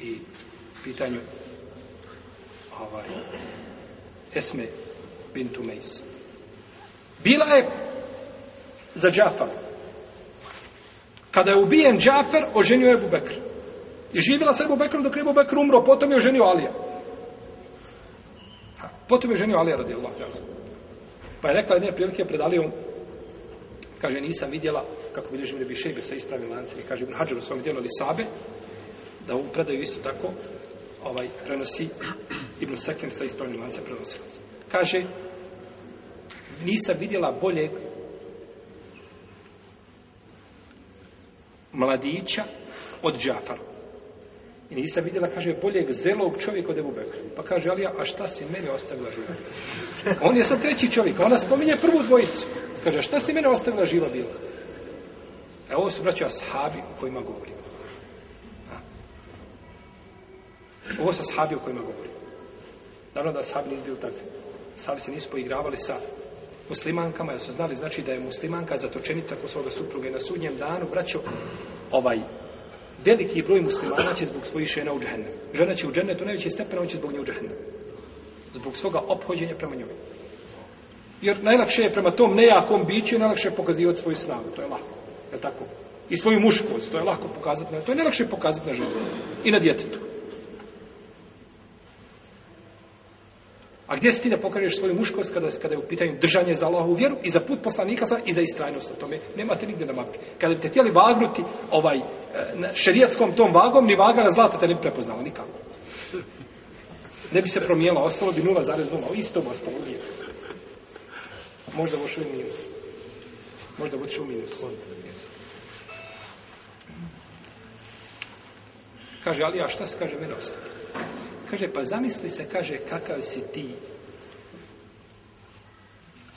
i pitanju ovaj, Esme Bintu Meis. Bila je za Džafar. Kada je ubijen Džafar, oženio Ebu Bekr. I živjela sa Ebu Bekrom dok je Ebu Bekr umro, potom je oženio Alija. Potom je ženio Ali radi Allah. Pa je rekla jedne prilike pred Alijom, kaže, nisam vidjela, kako bilježim da bi šebe sa ispravim lancem, kaže, Ibn Hadžar u svom dijelu ali Sabe, da u predaju isto tako, ovaj, prenosi Ibn Sekin sa ispravim lancem, prenosi lancem. Kaže, nisam vidjela boljeg mladića od Džafara. I nisam vidjela, kaže, boljeg zelog čovjeka od Ebu Bekra. Pa kaže, ali a šta si mene ostavila živa? On je sad treći čovjek, a ona spominje prvu dvojicu. Kaže, a šta si mene ostavila živa bila? E ovo su braćo ashabi o kojima govorim. Ovo su ashabi o kojima govorim. Naravno da ashabi nisu bili takvi. Ashabi se nisu poigravali sa muslimankama, jer su znali znači da je muslimanka zatočenica kod svoga supruga i na sudnjem danu, braćo, ovaj, veliki broj muslimana će zbog svojih žena u džahennem. Žena će u džennetu najveće stepene, on će zbog nje u džahennem. Zbog svoga ophođenja prema njoj. Jer najlakše je prema tom nejakom biću najlakše je pokazivati svoju snagu. To je lako. Je tako? I svoju muškost. To je lako pokazati na... To je najlakše pokazati na ženu. I na djetetu. A gdje si ti da pokažeš svoju muškost kada, kada je u pitanju držanje za Allahovu vjeru i za put poslanika i za istrajnost o tome? Nemate nigde na mapi. Kada bi te htjeli vagnuti ovaj, e, šerijatskom tom vagom, ni vaga na zlata te ne bi prepoznala nikako. Ne bi se promijela, ostalo bi 0,0, isto bi ostalo uvijek. Možda boš u minus. Možda boš u minus. Kaže, ali ja šta se kaže, mene ostavlja kaže, pa zamisli se, kaže, kakav si ti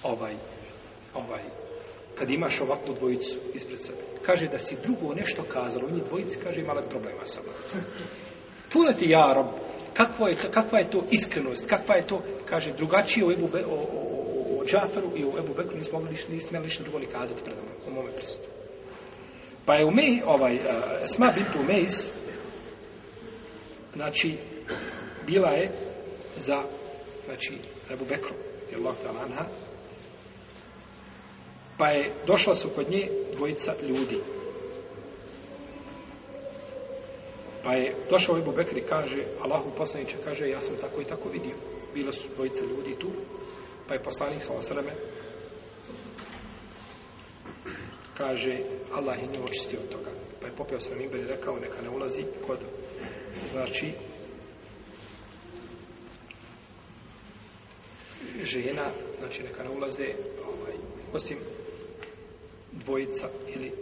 ovaj, ovaj, kad imaš ovakvu dvojicu ispred sebe. Kaže da si drugo nešto kazalo, oni dvojici, kaže, imala problema sa mnom. Puno ti ja, rob, kakva je, to, kakva je to iskrenost, kakva je to, kaže, drugačije u Ebu Be, o, o, o, o Džaferu i u Ebu Bekru nismo mogli ništa, nismo mogli ništa drugo ni kazati pred mnom, u mome prisutu. Pa je u me, ovaj, uh, eh, sma bitu u mejs, znači, bila je za znači Abu Bekru je lockdown anha pa je došla su kod nje dvojica ljudi pa je došao Abu Bekr i kaže Allahu poslanice kaže ja sam tako i tako vidio bila su dvojica ljudi tu pa je poslanik sa osreme kaže Allah je nje očistio od toga pa je popio sa mimber i rekao neka ne ulazi kod znači žena, znači neka ne ulaze ovaj, osim dvojica ili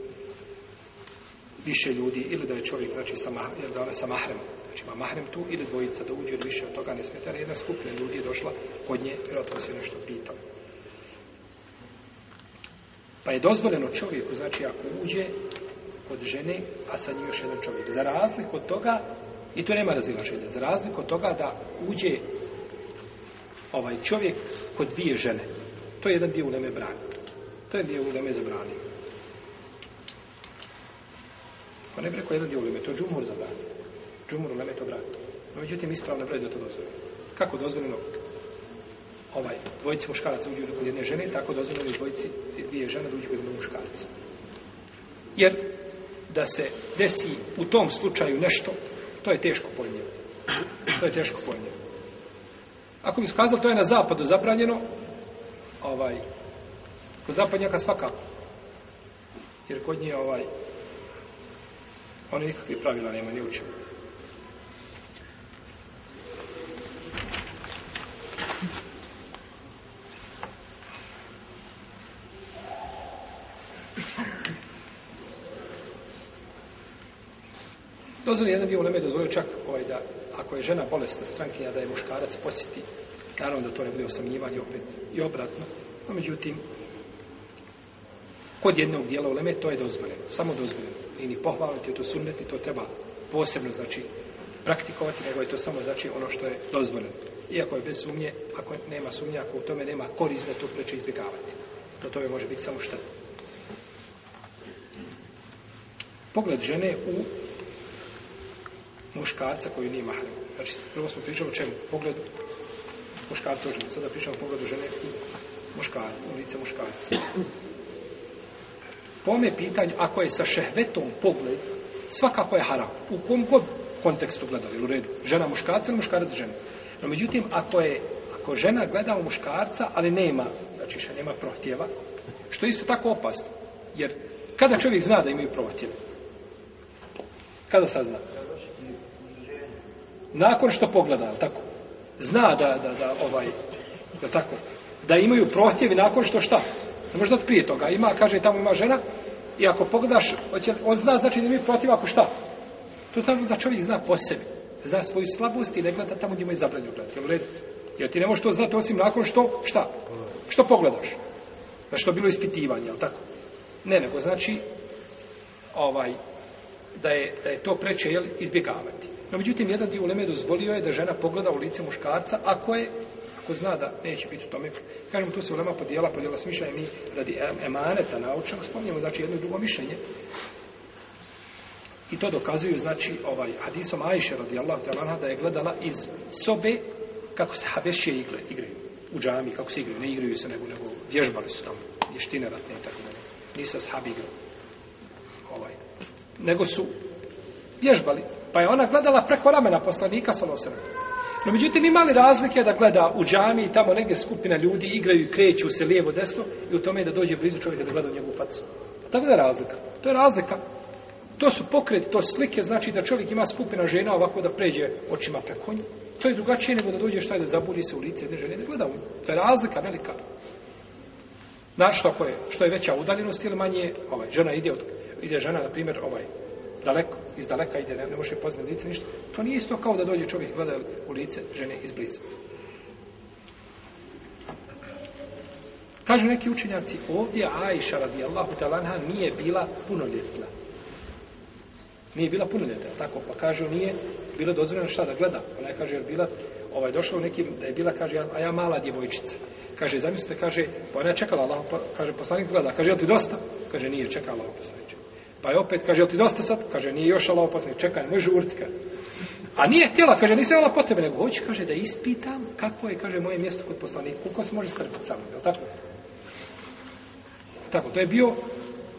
više ljudi ili da je čovjek, znači, sa mahrem, ili da ona sa mahrem znači ima mahrem tu ili dvojica da uđe ili više od toga ne smeta, jedna skupina ljudi je došla kod nje, vjerojatno se nešto pitao pa je dozvoljeno čovjeku znači ako uđe kod žene a sa njim još jedan čovjek za razliku od toga, i to nema razilaženja za razliku od toga da uđe ovaj čovjek kod dvije žene. To je jedan dio uleme brani. To je dio uleme zabrani. Ko ne preko jedan dio uleme, to je džumur zabrani. Džumur uleme to brani. No, međutim, ispravno brez to dozvoljeno. Kako dozvoljeno? Ovaj, dvojci muškaraca uđu kod jedne žene, tako dozvoljeno i dvojci dvije žene da uđu kod jedne muškarca. Jer da se desi u tom slučaju nešto, to je teško pojmljivo. To je teško pojmljivo. Ako bi skazali, to je na zapadu zabranjeno, ovaj, kod zapadnjaka svakako. Jer kod nje, ovaj, oni nikakve pravila nema, ne učimo. Dozvoli, jedan dio ulemej dozvoli čak ovaj da, ako je žena bolesna strankinja, da je muškarac posjeti, naravno da to ne bude osamljivanje opet i obratno, no međutim, kod jednog dijela ulemej to je dozvoljeno, samo dozvoljeno, i ni pohvaliti, to sunneti, to treba posebno, znači, praktikovati, nego je to samo, znači, ono što je dozvoljeno. Iako je bez sumnje, ako nema sumnje, ako u tome nema korist, da to preče izbjegavati. Do tome može biti samo šta. Pogled žene u muškarca koji nije mahrem. Znači, prvo smo pričali o čemu? Pogledu muškarca u ženu. Sada pričamo o pogledu žene u muškarca, u lice muškarca. Po ome pitanju, ako je sa šehvetom pogled, svakako je haram. U kom god kontekstu gledali, u redu. Žena muškarca ili muškarac žena. No, međutim, ako je ako žena gleda u muškarca, ali nema, znači še nema prohtjeva, što je isto tako opasno. Jer kada čovjek zna da imaju prohtjeve? Kada sazna? Kada nakon što pogleda, je tako? Zna da, da, da, ovaj, je tako? Da imaju prohtjevi nakon što šta? Ne može dati prije toga. Ima, kaže, tamo ima žena, i ako pogledaš, on zna, znači da imaju prohtjevi ako šta? To znači da čovjek zna po sebi. Zna svoju slabost i ne gleda tamo gdje imaju zabranju gledati. Jel red? Jer ti ne možeš to znati osim nakon što, šta? Što pogledaš? Znači to bilo ispitivanje, je tako? Ne, nego znači, ovaj, da je, da je to preče, jel, izbjegavati. No, međutim, jedan dio uleme dozvolio je da žena pogleda u lice muškarca, ako je, ako zna da neće biti u tome, kažemo, tu se ulema podijela, podijela s mišljenjem i radi emaneta naučnog, spomnijemo, znači, jedno drugo mišljenje. I to dokazuju, znači, ovaj, hadisom Ajše, radi Allah, da je gledala iz sobe kako se habešije igle, igraju u džami, kako se igraju, ne igraju se, nego, nego vježbali su tamo, vještine ratne i tako dalje. Nisa sahabi igrao. Ovaj. Nego su vježbali, Pa je ona gledala preko ramena poslanika sa nosem. No međutim imali razlike da gleda u džami i tamo negdje skupina ljudi igraju i kreću se lijevo desno i u tome je da dođe blizu čovjeka da gleda u njegovu facu. Pa tako da je razlika. To je razlika. To su pokret, to slike, znači da čovjek ima skupina žena ovako da pređe očima preko nje. To je drugačije nego da dođe šta je da zaburi se u lice jedne žene da gleda u nju. To je razlika velika. Znači što je, što je veća udaljenost ili manje, ovaj, žena ide, od, ide žena, na primjer, ovaj, daleko, iz daleka ide, ne, ne može poznati lice, ništa. To nije isto kao da dođe čovjek gleda u lice žene iz bliza. Kažu neki učenjaci, ovdje Aisha radijallahu talanha nije bila punoljetna. Nije bila punoljetna, tako, pa kažu nije bila dozvoljena šta da gleda. Ona je kaže, je bila, ovaj, došla u nekim, da je bila, kaže, a ja mala djevojčica. Kaže, zamislite, kaže, pa ona je čekala Allah, pa, kaže, poslanik gleda, kaže, jel ti dosta? Kaže, nije čekala Allah, poslanik. Pa je opet, kaže, jel ti dosta sad? Kaže, nije još Allah opasnik, čekaj, može žurti, kaže. A nije htjela, kaže, nisam imala potrebe, nego hoće, kaže, da ispitam kako je, kaže, moje mjesto kod poslanika, koliko se može strpati sa mnom, tako? Tako, to je bio,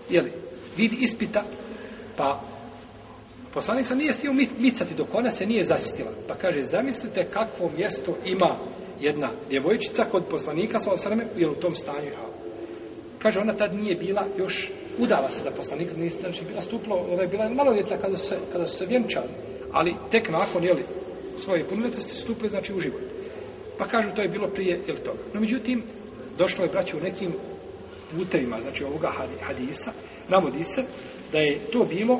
jeli, vid ispita, pa poslanik sam nije stio micati dok ona se nije zasitila. Pa kaže, zamislite kakvo mjesto ima jedna djevojčica kod poslanika sa osrme, jer u tom stanju je Kaže, ona tad nije bila još udala se za poslanika, nije znači bila stuplo, ona ovaj, je bila malo djeta kada se, kada se vjenčali, ali tek nakon, jeli, svoje punilice ste stupili, znači u život. Pa kažu, to je bilo prije, jel toga. No, međutim, došlo je, braću, u nekim putevima, znači ovoga hadisa, navodi se da je to bilo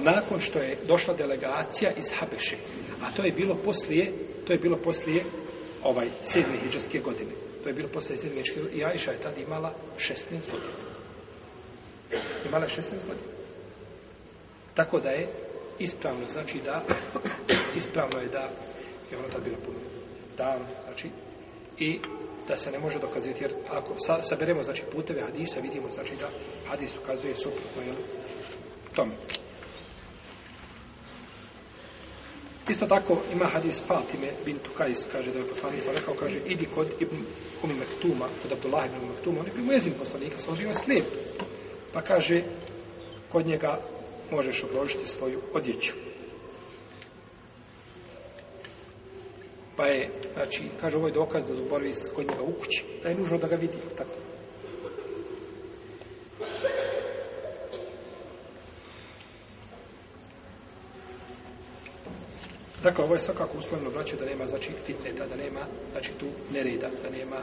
nakon što je došla delegacija iz Habeše, a to je bilo poslije, to je bilo poslije ovaj sedme hijđarske godine. To je bilo poslije sedme hijđarske godine. I Aisha je tad imala 16 godina imala 16 godina. Tako da je ispravno, znači da, ispravno je da, je ono tad bilo puno, da, znači, i da se ne može dokazati, jer ako sa, saberemo, znači, puteve hadisa, vidimo, znači, da hadis ukazuje suprotno, jel, tome. Isto tako ima hadis Fatime bin Tukajs, kaže da je poslanik sam rekao, kaže, idi kod Ibn Umi Mektuma, kod Abdullah Ibn Mektuma, umm on je bio jezin poslanika, sam živio slijep pa kaže kod njega možeš obložiti svoju odjeću pa je znači kaže ovo je dokaz da zuboravi kod njega u kući da je nužno da ga vidi tako Dakle, ovo je svakako uslovno vraćao da nema, znači, fitneta, da nema, znači, tu nereda, da nema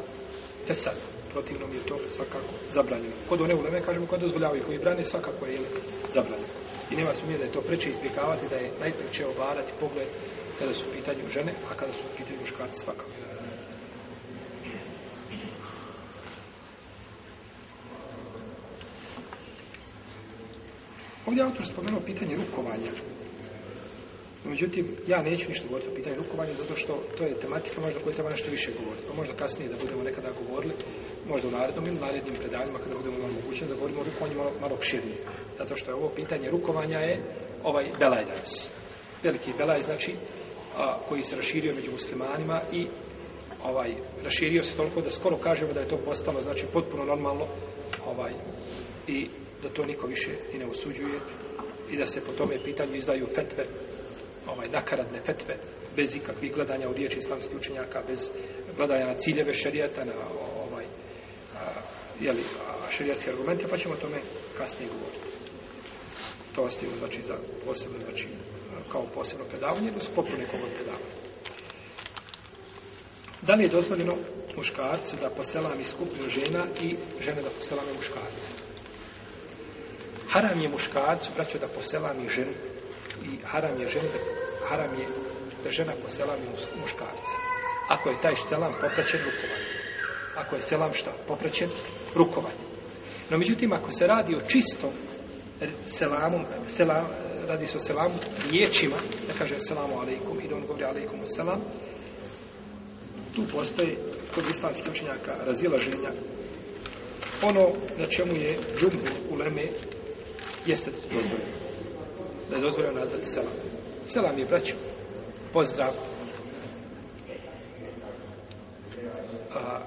tesada protivnom je to svakako zabranjeno. Kod one uleme, kažemo, kod dozvoljavaju, koji brane, svakako je zabranjeno. I nema sumnje da je to preče izbjegavati, da je najpreče obarati pogled kada su u pitanju žene, a kada su u pitanju muškarci svakako. Ovdje autor spomenuo pitanje rukovanja. Međutim, ja neću ništa govoriti o pitanju rukovanja, zato što to je tematika možda koju treba nešto više govoriti. Pa možda kasnije da budemo nekada govorili, možda u narednom ili narednim predanjima, kada budemo imali mogućnost da govorimo o rukovanju malo, malo opširnije. Zato što je ovo pitanje rukovanja je ovaj belaj danas. Veliki belaj, znači, a, koji se raširio među muslimanima i ovaj raširio se toliko da skoro kažemo da je to postalo znači potpuno normalno ovaj i da to niko više i ne usuđuje i da se po tome pitanju izdaju fetve ovaj nakaradne fetve bez ikakvih gledanja u riječi islamskih učenjaka, bez gledanja na ciljeve šerijata, na ovaj, a, jeli, a, šerijatske argumente, pa ćemo o tome kasnije govoriti. To ostavimo, znači, za posebno, znači, kao posebno predavanje, u sklopu nekog od predavanja. Da li je dozvoljeno muškarcu da poselami skupinu žena i žene da poselame muškarce? Haram je muškarcu, braću, da poselami ženu i haram je žena da, haram je da žena poselami muškarica. Ako je taj selam popraćen rukovanjem. Ako je selam šta? Popraćen rukovanjem. No međutim, ako se radi o čistom selamu, selam, radi se o selamu riječima, da kaže selamu alaikum, i da on govori alaikum selam, tu postoje kod islamskih učenjaka razilaženja ono na čemu je džumbu u leme jeste dozvoljeno da je dozvoljeno nazvati selam. Selam je, braću. Pozdrav. A,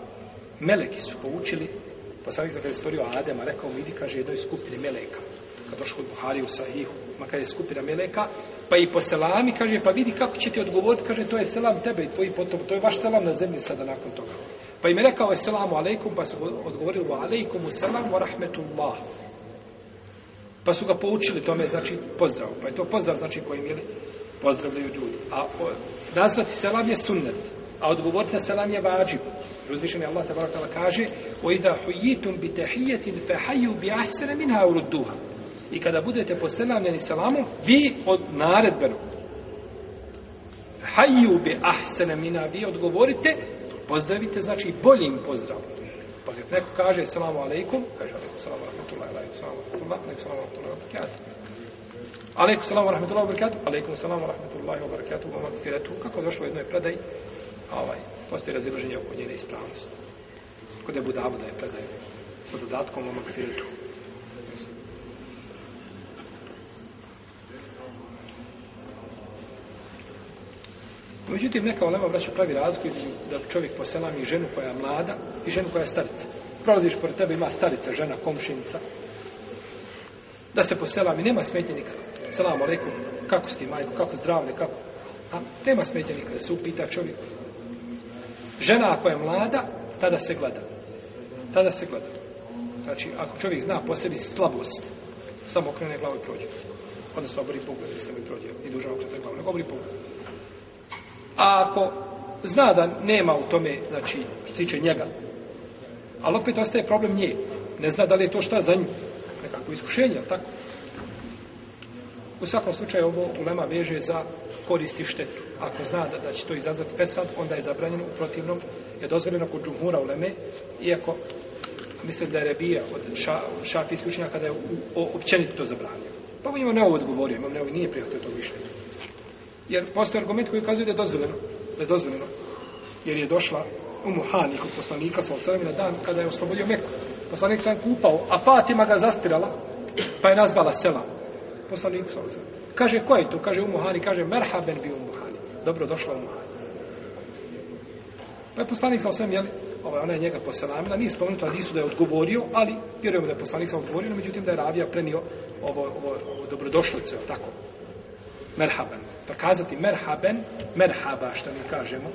meleki su poučili, pa sam nekada stvorio Adema, rekao mi, idi, kaže, jednoj skupini meleka. Kad došli kod Buhari u Sahihu, makar je skupina meleka, pa i po selami, kaže, pa vidi kako će ti odgovoriti, kaže, to je selam tebe i tvoji potom, to je vaš selam na zemlji sada nakon toga. Pa im je rekao, selamu alaikum, pa su odgovorili, alaikumu selam wa rahmetullahu. Pa su ga poučili tome, znači pozdrav. Pa je to pozdrav, znači kojim ili pozdravljaju ljudi. A o, nazvati selam je sunnet, a odgovoriti na selam je vađib. Uzvišen je Allah tabaratala kaže وَإِذَا حُيِّتُمْ بِتَحِيَّةٍ فَحَيُّ بِعَحْسَنَ مِنْ هَوْرُ الدُّهَ I kada budete poselamljeni selamom, vi od naredbeno. فَحَيُّ بِعَحْسَنَ مِنْ هَوْرُ Vi odgovorite, pozdravite, znači boljim pozdravom. Kad neko kaže salamu alaikum, kaže alaikum salamu rahmatullahi, alaikum salamu rahmatullahi, alaikum salamu rahmatullahi, alaikum salamu rahmatullahi, alaikum salamu rahmatullahi, alaikum salamu rahmatullahi, alaikum salamu rahmatullahi, alaikum salamu rahmatullahi, alaikum salamu rahmatullahi, kako došlo u jednoj predaj, ovaj, postoji razilaženje oko njene ispravnosti. Kod je Budavu da je predaj sa dodatkom u magfiretu. Međutim, neka olema braću pravi razgoj da čovjek poselami ženu koja je mlada i ženu koja je starica. Prolaziš pored tebe, ima starica, žena, komšinica. Da se poselami, nema smetje nikada. Salamu alaikum, kako ste majko, kako zdravne, kako... A nema smetje nikada, se upita čovjek. Žena ako je mlada, tada se gleda. Tada se gleda. Znači, ako čovjek zna po sebi slabost, samo okrene glavu i prođe. Odnosno, obori pogled, mislim, i prođe. I duža okrene glavu, nego obori pogled. A ako zna da nema u tome, znači, što tiče njega, ali opet ostaje problem nje. Ne zna da li je to šta za nju. Nekako iskušenje, ali tako? U svakom slučaju ovo ulema veže za koristi štetu. Ako zna da, da će to izazvati pesad, onda je zabranjeno u protivnom, je dozvoljeno kod džumhura uleme, iako mislim da je rebija od ša, šafijskih učenja kada je u, u, u općenito to zabranio. Pa imam ne ovo odgovorio, imam ne ovo nije prijatelj to mišljenje jer postoji argument koji kazuje da je dozvoljeno, da je dozvoljeno, jer je došla u Muhani kod poslanika sa osrami na dan kada je oslobodio Meku. Poslanik sam kupao, a Fatima ga zastirala, pa je nazvala Selam. Poslanik sa osrami. Kaže, ko je to? Kaže, Umuhani. Kaže, merhaben bi Umuhani. Dobro došla Umuhani. Pa je poslanik sa osrami, jel, ovaj, ona je njega poselamila, nije spomenuto Adisu da je odgovorio, ali vjerujemo da je poslanik sa odgovorio, međutim da je Ravija prenio ovo, ovo, ovo dobrodošlice, tako merhaban. Pa kazati merhaben, merhaba, što mi kažemo.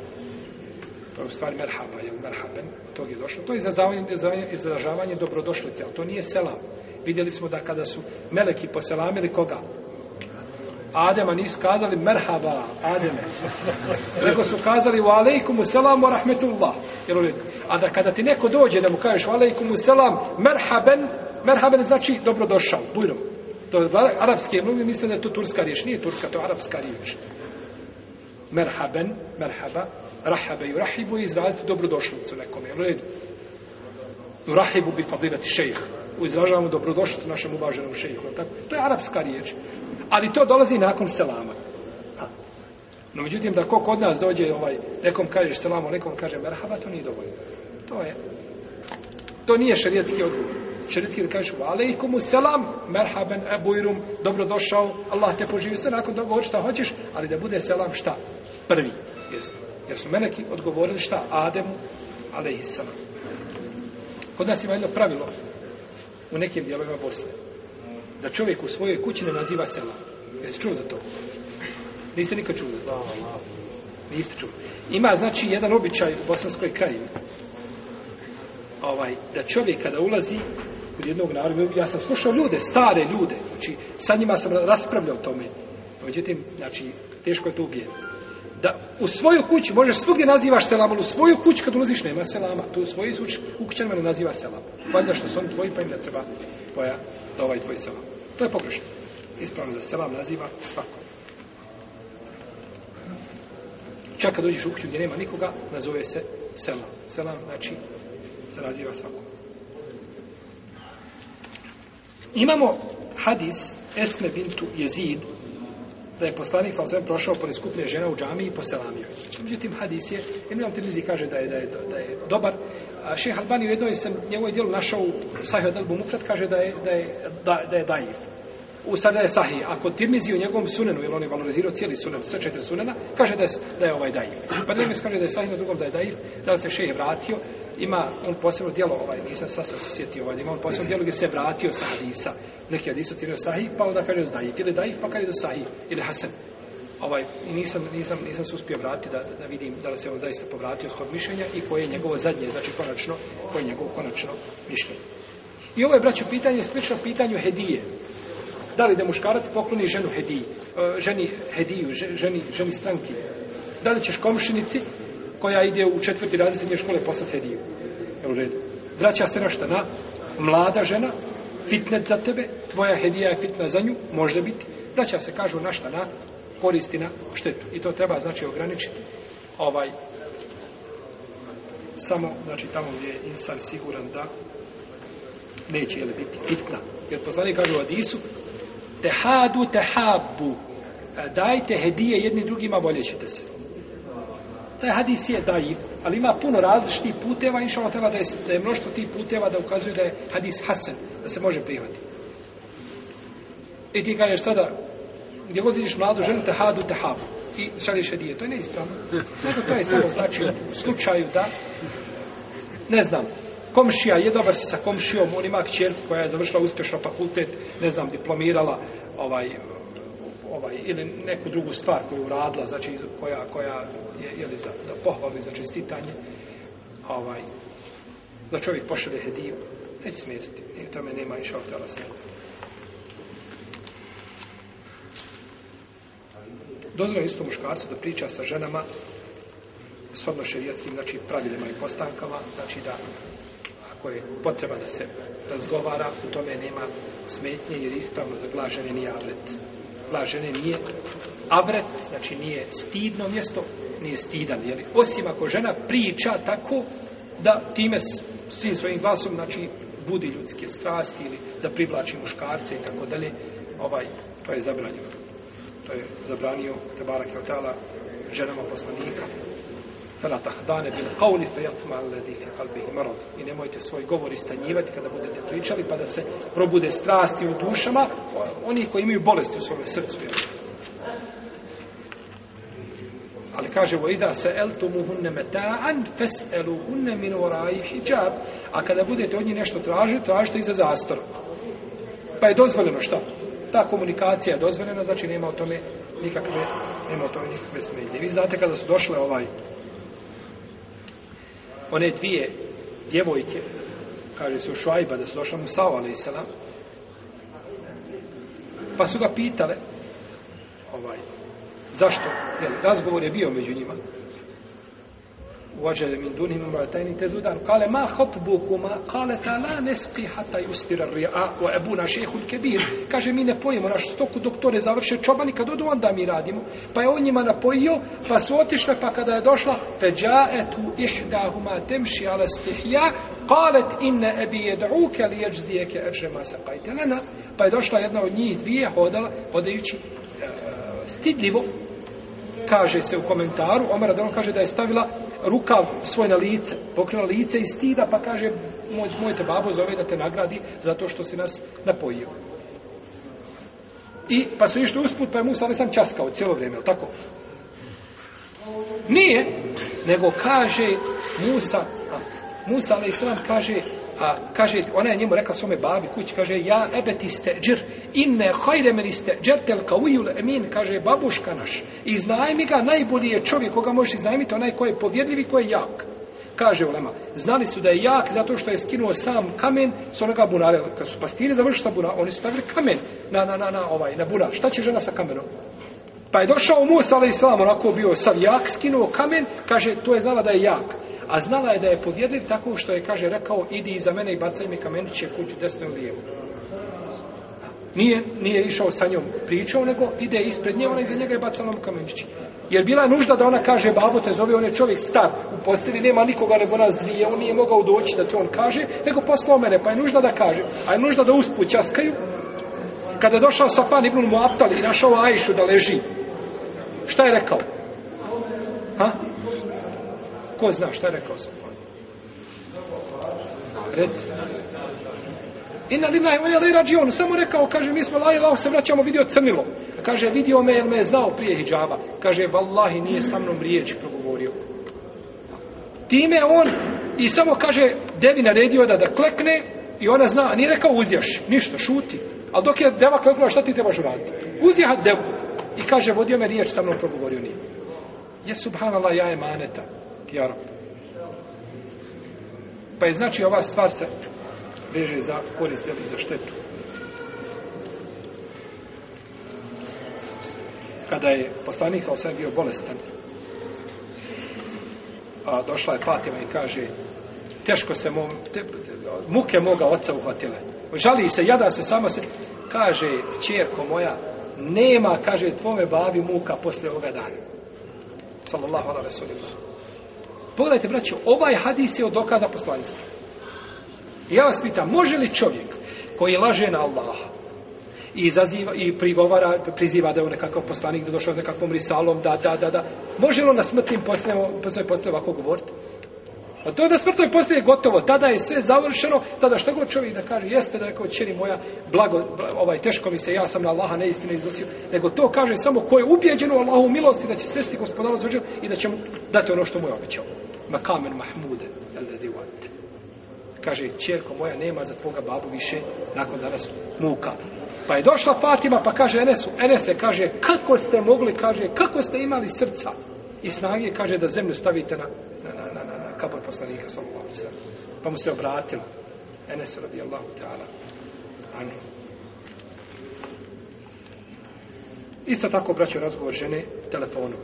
To je u stvari merhaba, jel merhaben, tog je došlo. To je izražavanje, izražavanje, izražavanje dobrodošlice, ali to nije selam. Vidjeli smo da kada su meleki poselamili koga? Adema nisu kazali merhaba, Ademe. Nego su kazali u alejkumu selam wa rahmetullah. Jel uvijek? A da kada ti neko dođe da mu kažeš u alejkumu selam merhaben, merhaben znači dobrodošao, bujno. To je arapske mnogi misle da je to turska riječ. Nije turska, to je arapska riječ. Merhaben, merhaba, rahabe i rahibu izraziti dobrodošlicu nekom. Jel redu? Rahibu bi fadirati šejh. Izražavamo dobrodošlicu našem uvaženom šejhu. To je arapska riječ. Ali to dolazi nakon selama. Ha. No međutim, da kog od nas dođe, ovaj, nekom kažeš selamu, nekom kaže merhaba, to nije dovoljno. To je. To nije šarijetski odgovor šerijski da kažeš valejkumu selam, merhaben ebujrum, dobrodošao, Allah te poživi sve nakon toga, hoći šta hoćeš, ali da bude selam šta? Prvi. Jesno. Jer su meneki odgovorili šta? Ademu, alejhisama. Kod nas ima jedno pravilo u nekim dijelovima Bosne. Da čovjek u svojoj kući ne naziva selam. Jeste čuo za to? Niste nikad čuli za to? Niste čuli. Ima znači jedan običaj u bosanskoj kraji. Ovaj, da čovjek kada ulazi kod jednog naroda, ja sam slušao ljude, stare ljude, znači sa njima sam raspravljao o tome. Međutim, znači, teško je to ubijen. Da u svoju kuću, možeš svugdje nazivaš selam, ali u svoju kuću kad ulaziš nema selama, tu u svoji suči, u kućanima ne naziva selam. Valjda što su oni tvoji, pa im ne treba tvoja, da ovaj tvoj selam. To je pogrešno. Ispravno da selam naziva svako. Čak kad dođeš u kuću gdje nema nikoga, nazove se selam. Selam znači se naziva svakom. Imamo hadis Esme bintu Jezid da je poslanik sa osvijem prošao pored skupine žena u džami i poselamio. Međutim, hadis je, Emilom Tirmizi kaže da je, da je, da je dobar. A šeha Albani u jednoj sam njegovoj dijelu našao u Sahih od Albumu, kad kaže da je, da je, da, da je dajiv. U sada je Sahih. Ako Tirmizi u njegovom sunenu, jer on je valorizirao cijeli sunen, sve četiri sunena, kaže da je, da je ovaj dajiv. Pa Tirmizi kaže da je Sahih na drugom da je dajiv, da se šeha vratio, ima on posebno djelo, ovaj, nisam sad se sjetio, ovaj, ima on posebno djelo gdje se vratio sa hadisa, neki hadis ocjenio sahih, pa onda kaže zdajif, ili daif, pa kaže do sahih, ili hasan. Ovaj, nisam, nisam, nisam se uspio vratiti da, da vidim da li se on zaista povratio s tog mišljenja i koje je njegovo zadnje, znači konačno, koje je njegovo konačno mišljenje. I ovo je, braću, pitanje slično pitanju hedije. Da li da muškarac pokloni ženu hediji, e, ženi hediju, ženi, ženi stranki, da li ćeš komšinici koja ide u četvrti razred srednje škole poslat hediju. Evo redu. Vraća se na šta? Na mlada žena, fitnet za tebe, tvoja hedija je fitna za nju, može biti. Vraća se, kažu, na šta? Na koristi na štetu. I to treba, znači, ograničiti. Ovaj, samo, znači, tamo gdje je insan siguran da neće, jel, biti fitna. Jer poznali, kažu, Adisu, tehadu tehabu, e, dajte hedije jedni drugima, voljet ćete se taj hadis je daiv, ali ima puno različitih puteva, inšalno treba da je, da je mnoštvo tih puteva da ukazuju da je hadis hasan, da se može prihvatiti. I e ti kažeš sada, gdje god vidiš mladu ženu, tehadu, tehavu, i šališ hadije, to je neispravno. Nego to je samo znači u slučaju da, ne znam, komšija je dobar se sa komšijom, on ima kćerku koja je završila uspješno fakultet, ne znam, diplomirala, ovaj, ovaj, ili neku drugu stvar koju je uradila, znači koja, koja je, je li za, da pohvali za čestitanje, ovaj, da čovjek pošle hediju, neće smetiti, i u tome nema iša obdala se. Dozvoj isto muškarcu da priča sa ženama s odnoševjetskim, znači pravilima i postankama, znači da ako je potreba da se razgovara, u tome nema smetnje jer ispravno zaglažen je nijavret. Hvala blažene nije avret, znači nije stidno mjesto, nije stidan, jeli? Osim ako žena priča tako da time svi svojim glasom, znači, budi ljudske strasti ili da privlači muškarce i tako dalje, ovaj, to je zabranio. To je zabranio Tebara Kjotala ženama poslanika. فلا تخدان بالقول فيطمع الذي في قلبه مرض i nemojte svoj govor istanjivati kada budete pričali pa da se probude strasti u dušama oni koji imaju bolesti u svom srcu ali kaže wa ida sa'altumuhunna mata'an fas'aluhunna min wara'i hijab a kada budete od njih nešto tražiti tražite iza zastora pa je dozvoljeno šta ta komunikacija je dozvoljena znači nema o tome nikakve nema o tome nikakve smetnje vi znate kada su došle ovaj one dvije djevojke, kaže se u Šuajba, da su došla mu Sao, ali pa su ga pitale, ovaj, zašto, jel, razgovor je bio među njima, وجد من دونهم امرأتين تزودان قال ما خطبكما قال لا نسقي حتى يستر الرياء وابونا شيخ كبير كاجي مين بويم راش ستوكو دكتوري заврши чобани када оду онда ми радимо па је он њима напојио па су отишле па када је дошла فجاءت احداهما تمشي على استحياء قالت ان ابي يدعوك ليجزيك اجر ما سقيت لنا па је дошла једна од њих две ходала подајући стидливо kaže se u komentaru, Omer Adelon kaže da je stavila rukav svoj na lice, pokrila lice i stida, pa kaže, moj, moj te babo zove da te nagradi zato što si nas napojio. I pa su išli usput, pa je Musa Alisan časkao cijelo vrijeme, tako? Nije, nego kaže Musa, a, Musa Alisan kaže, a, kaže, ona je njemu rekla svome babi kući, kaže, ja ebetiste džir, inne hajre meni ste džertel kaujul emin, kaže babuška naš, iznajmi ga, najbolji je čovjek koga možeš iznajmiti, onaj koji je povjedljiv i koji je jak. Kaže Ulema, znali su da je jak zato što je skinuo sam kamen s onoga bunara. Kad su pastiri završili sa bunara, oni su stavili kamen na, na, na, na, ovaj, na bunar. Šta će žena sa kamenom? Pa je došao Musa, ali islam, onako bio sav jak, skinuo kamen, kaže, to je znala da je jak. A znala je da je podjedljiv tako što je, kaže, rekao, idi iza mene i bacaj mi kamenuće kuću desno lijevo nije, nije išao sa njom pričao, nego ide ispred nje, ona iza njega je bacala mu kamenčići. Jer bila je nužda da ona kaže, babo te zove, on je čovjek star, u posteli nema nikoga nego nas dvije, on nije mogao doći da to on kaže, nego poslao mene, pa je nužda da kaže, a je nužda da usput časkaju. Kada je došao Safan ibn Muaptal i našao Ajšu da leži, šta je rekao? Ha? Ko zna šta je rekao Safan? Reci. Inna li naj volje li Samo rekao, kaže, mi smo laj se vraćamo, vidio crnilo. Kaže, vidio me, jer me je znao prije hijjaba. Kaže, vallahi, nije sa mnom riječ progovorio. Time on, i samo kaže, devi naredio da da klekne, i ona zna, nije rekao uzjaš, ništa, šuti. Ali dok je deva kleknula, šta ti trebaš uraditi? Uzjaha devu. I kaže, vodio me riječ, sa mnom progovorio nije. Je subhanallah, ja je maneta. Jarom. Pa je znači ova stvar se veže za korist ili za štetu. Kada je poslanik sa osvijem bio bolestan, a došla je Fatima i kaže, teško se mom, te, muke moga oca uhvatile. Žali se, jada se, sama se, kaže, čerko moja, nema, kaže, tvome babi muka posle ovoga dana. Sallallahu ala rasulima. Pogledajte, braćo, ovaj hadis je od dokaza poslanstva. I ja vas pitam, može li čovjek koji laže na Allaha i izaziva i prigovara, priziva da je on nekakav poslanik, da je došao nekakvom risalom, da, da, da, da, može li on na smrtnim poslanima, poslanima ovako govoriti? A to je da smrtnoj postoji gotovo, tada je sve završeno, tada što god čovjek da kaže, jeste da rekao, čeri moja, blago, ovaj, teško mi se, ja sam na Allaha neistine izusio, nego to kaže samo ko je ubjeđen u Allahu milosti da će svesti gospodara zvrđen i da će mu dati ono što mu je obećao. Makamen mahmude, jel da je kaže, čerko moja nema za tvoga babu više nakon danas muka. Pa je došla Fatima, pa kaže Enesu, Enese, kaže, kako ste mogli, kaže, kako ste imali srca i snage, kaže, da zemlju stavite na, na, na, na, na, na kapor poslanika, sallallahu alaihi Pa mu se obratila Enesu, radijallahu ta'ala, anu. Isto tako obraćao razgovor žene telefonom.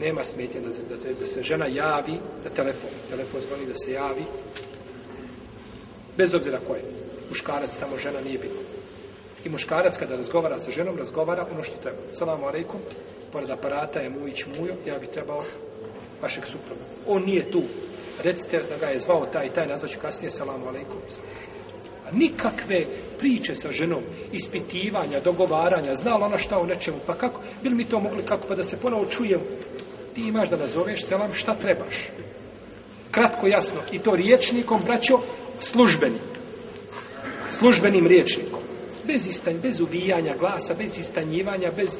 Nema smetnje da, da, da, se žena javi na telefon. Telefon zvoni da se javi Bez obzira ko je. Muškarac, samo žena nije bitna. I muškarac kada razgovara sa ženom, razgovara ono što treba. Salamu alaikum, pored aparata je mujić mujo, ja bi trebao vašeg supruga. On nije tu. Recite da ga je zvao taj i taj, nazvat ću kasnije salamu alaikum. A nikakve priče sa ženom, ispitivanja, dogovaranja, znala ona šta o nečemu, pa kako, bili mi to mogli kako, pa da se ponovo čujem, ti imaš da nazoveš selam šta trebaš. Kratko, jasno, i to riječnikom, braćo, službenim službenim rječnikom bez istanj, bez ubijanja glasa bez istanjivanja bez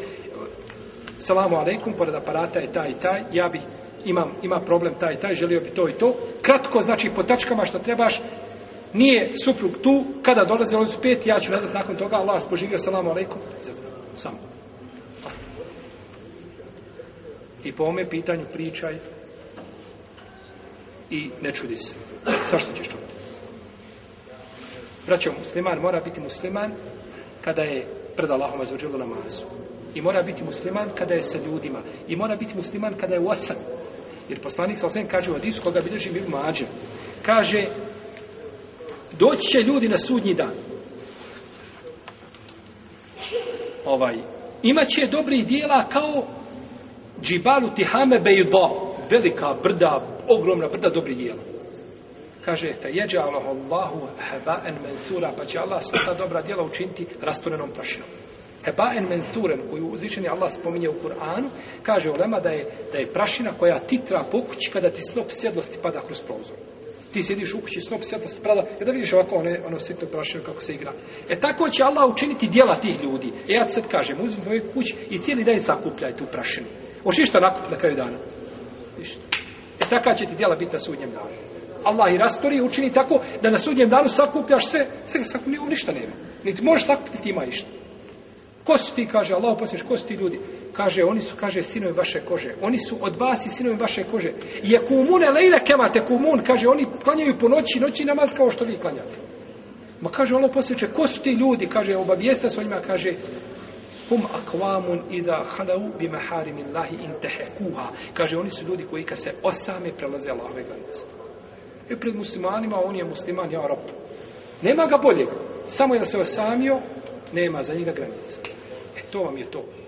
salamu alaikum pored aparata je taj i taj ja bi imam ima problem taj i taj želio bi to i to kratko znači po tačkama što trebaš nije suprug tu kada dolaze oni su pet ja ću nazad nakon toga Allah spožigio salamu alaikum sam i po ome pitanju pričaj i ne čudi se zašto ćeš čuti Braćo, musliman mora biti musliman kada je pred Allahom azuđelu namazu. I mora biti musliman kada je sa ljudima. I mora biti musliman kada je u osam. Jer poslanik sa osam kaže u Adisu koga bilježi Ibn Mađer. Kaže, doći će ljudi na sudnji dan. Ovaj, imaće dobrih dijela kao džibalu tihame bejdo. Velika brda, ogromna brda dobrih dijela kaže te jeđalo Allahu heba en mensura, pa će Allah sva ta dobra djela učiniti rasturenom prašinom. Heba en mensuren, koju uzvišeni Allah spominje u Kur'anu, kaže ulema da je, da je prašina koja titra po kući kada ti snop sjedlosti pada kroz prozor. Ti sjediš u kući, snop sjedlosti pada, i e da vidiš ovako one, ono sitno prašino kako se igra. E tako će Allah učiniti djela tih ljudi. E ja sad kažem, uzim tvoju kuć i cijeli dan zakupljaj tu prašinu. Hoćeš šta nakup na kraju dana? Viš? E takva će ti djela biti na sudnjem danu. Allah i rastori i učini tako da na sudnjem danu sakupljaš sve, sve sakupljaš, ništa nema. Niti možeš sakupiti, ti ima ništa. Ko su ti, kaže Allah, posliješ, ko su ti ljudi? Kaže, oni su, kaže, sinovi vaše kože. Oni su od vas i sinovi vaše kože. Je kumune lejle kemate kumun, kaže, oni klanjaju po noći, noći namaz kao što vi klanjate. Ma kaže Allah posljedče, ko su ti ljudi, kaže, obavijesta svojima, njima, kaže, hum akvamun ida halau bi maharim illahi intehekuha. Kaže, oni su ljudi koji kad se osame prelaze Allahove granice. E pred muslimanima, on je musliman, ja rob. Nema ga boljeg. Samo je da se osamio, nema za njega granice. E to vam je to.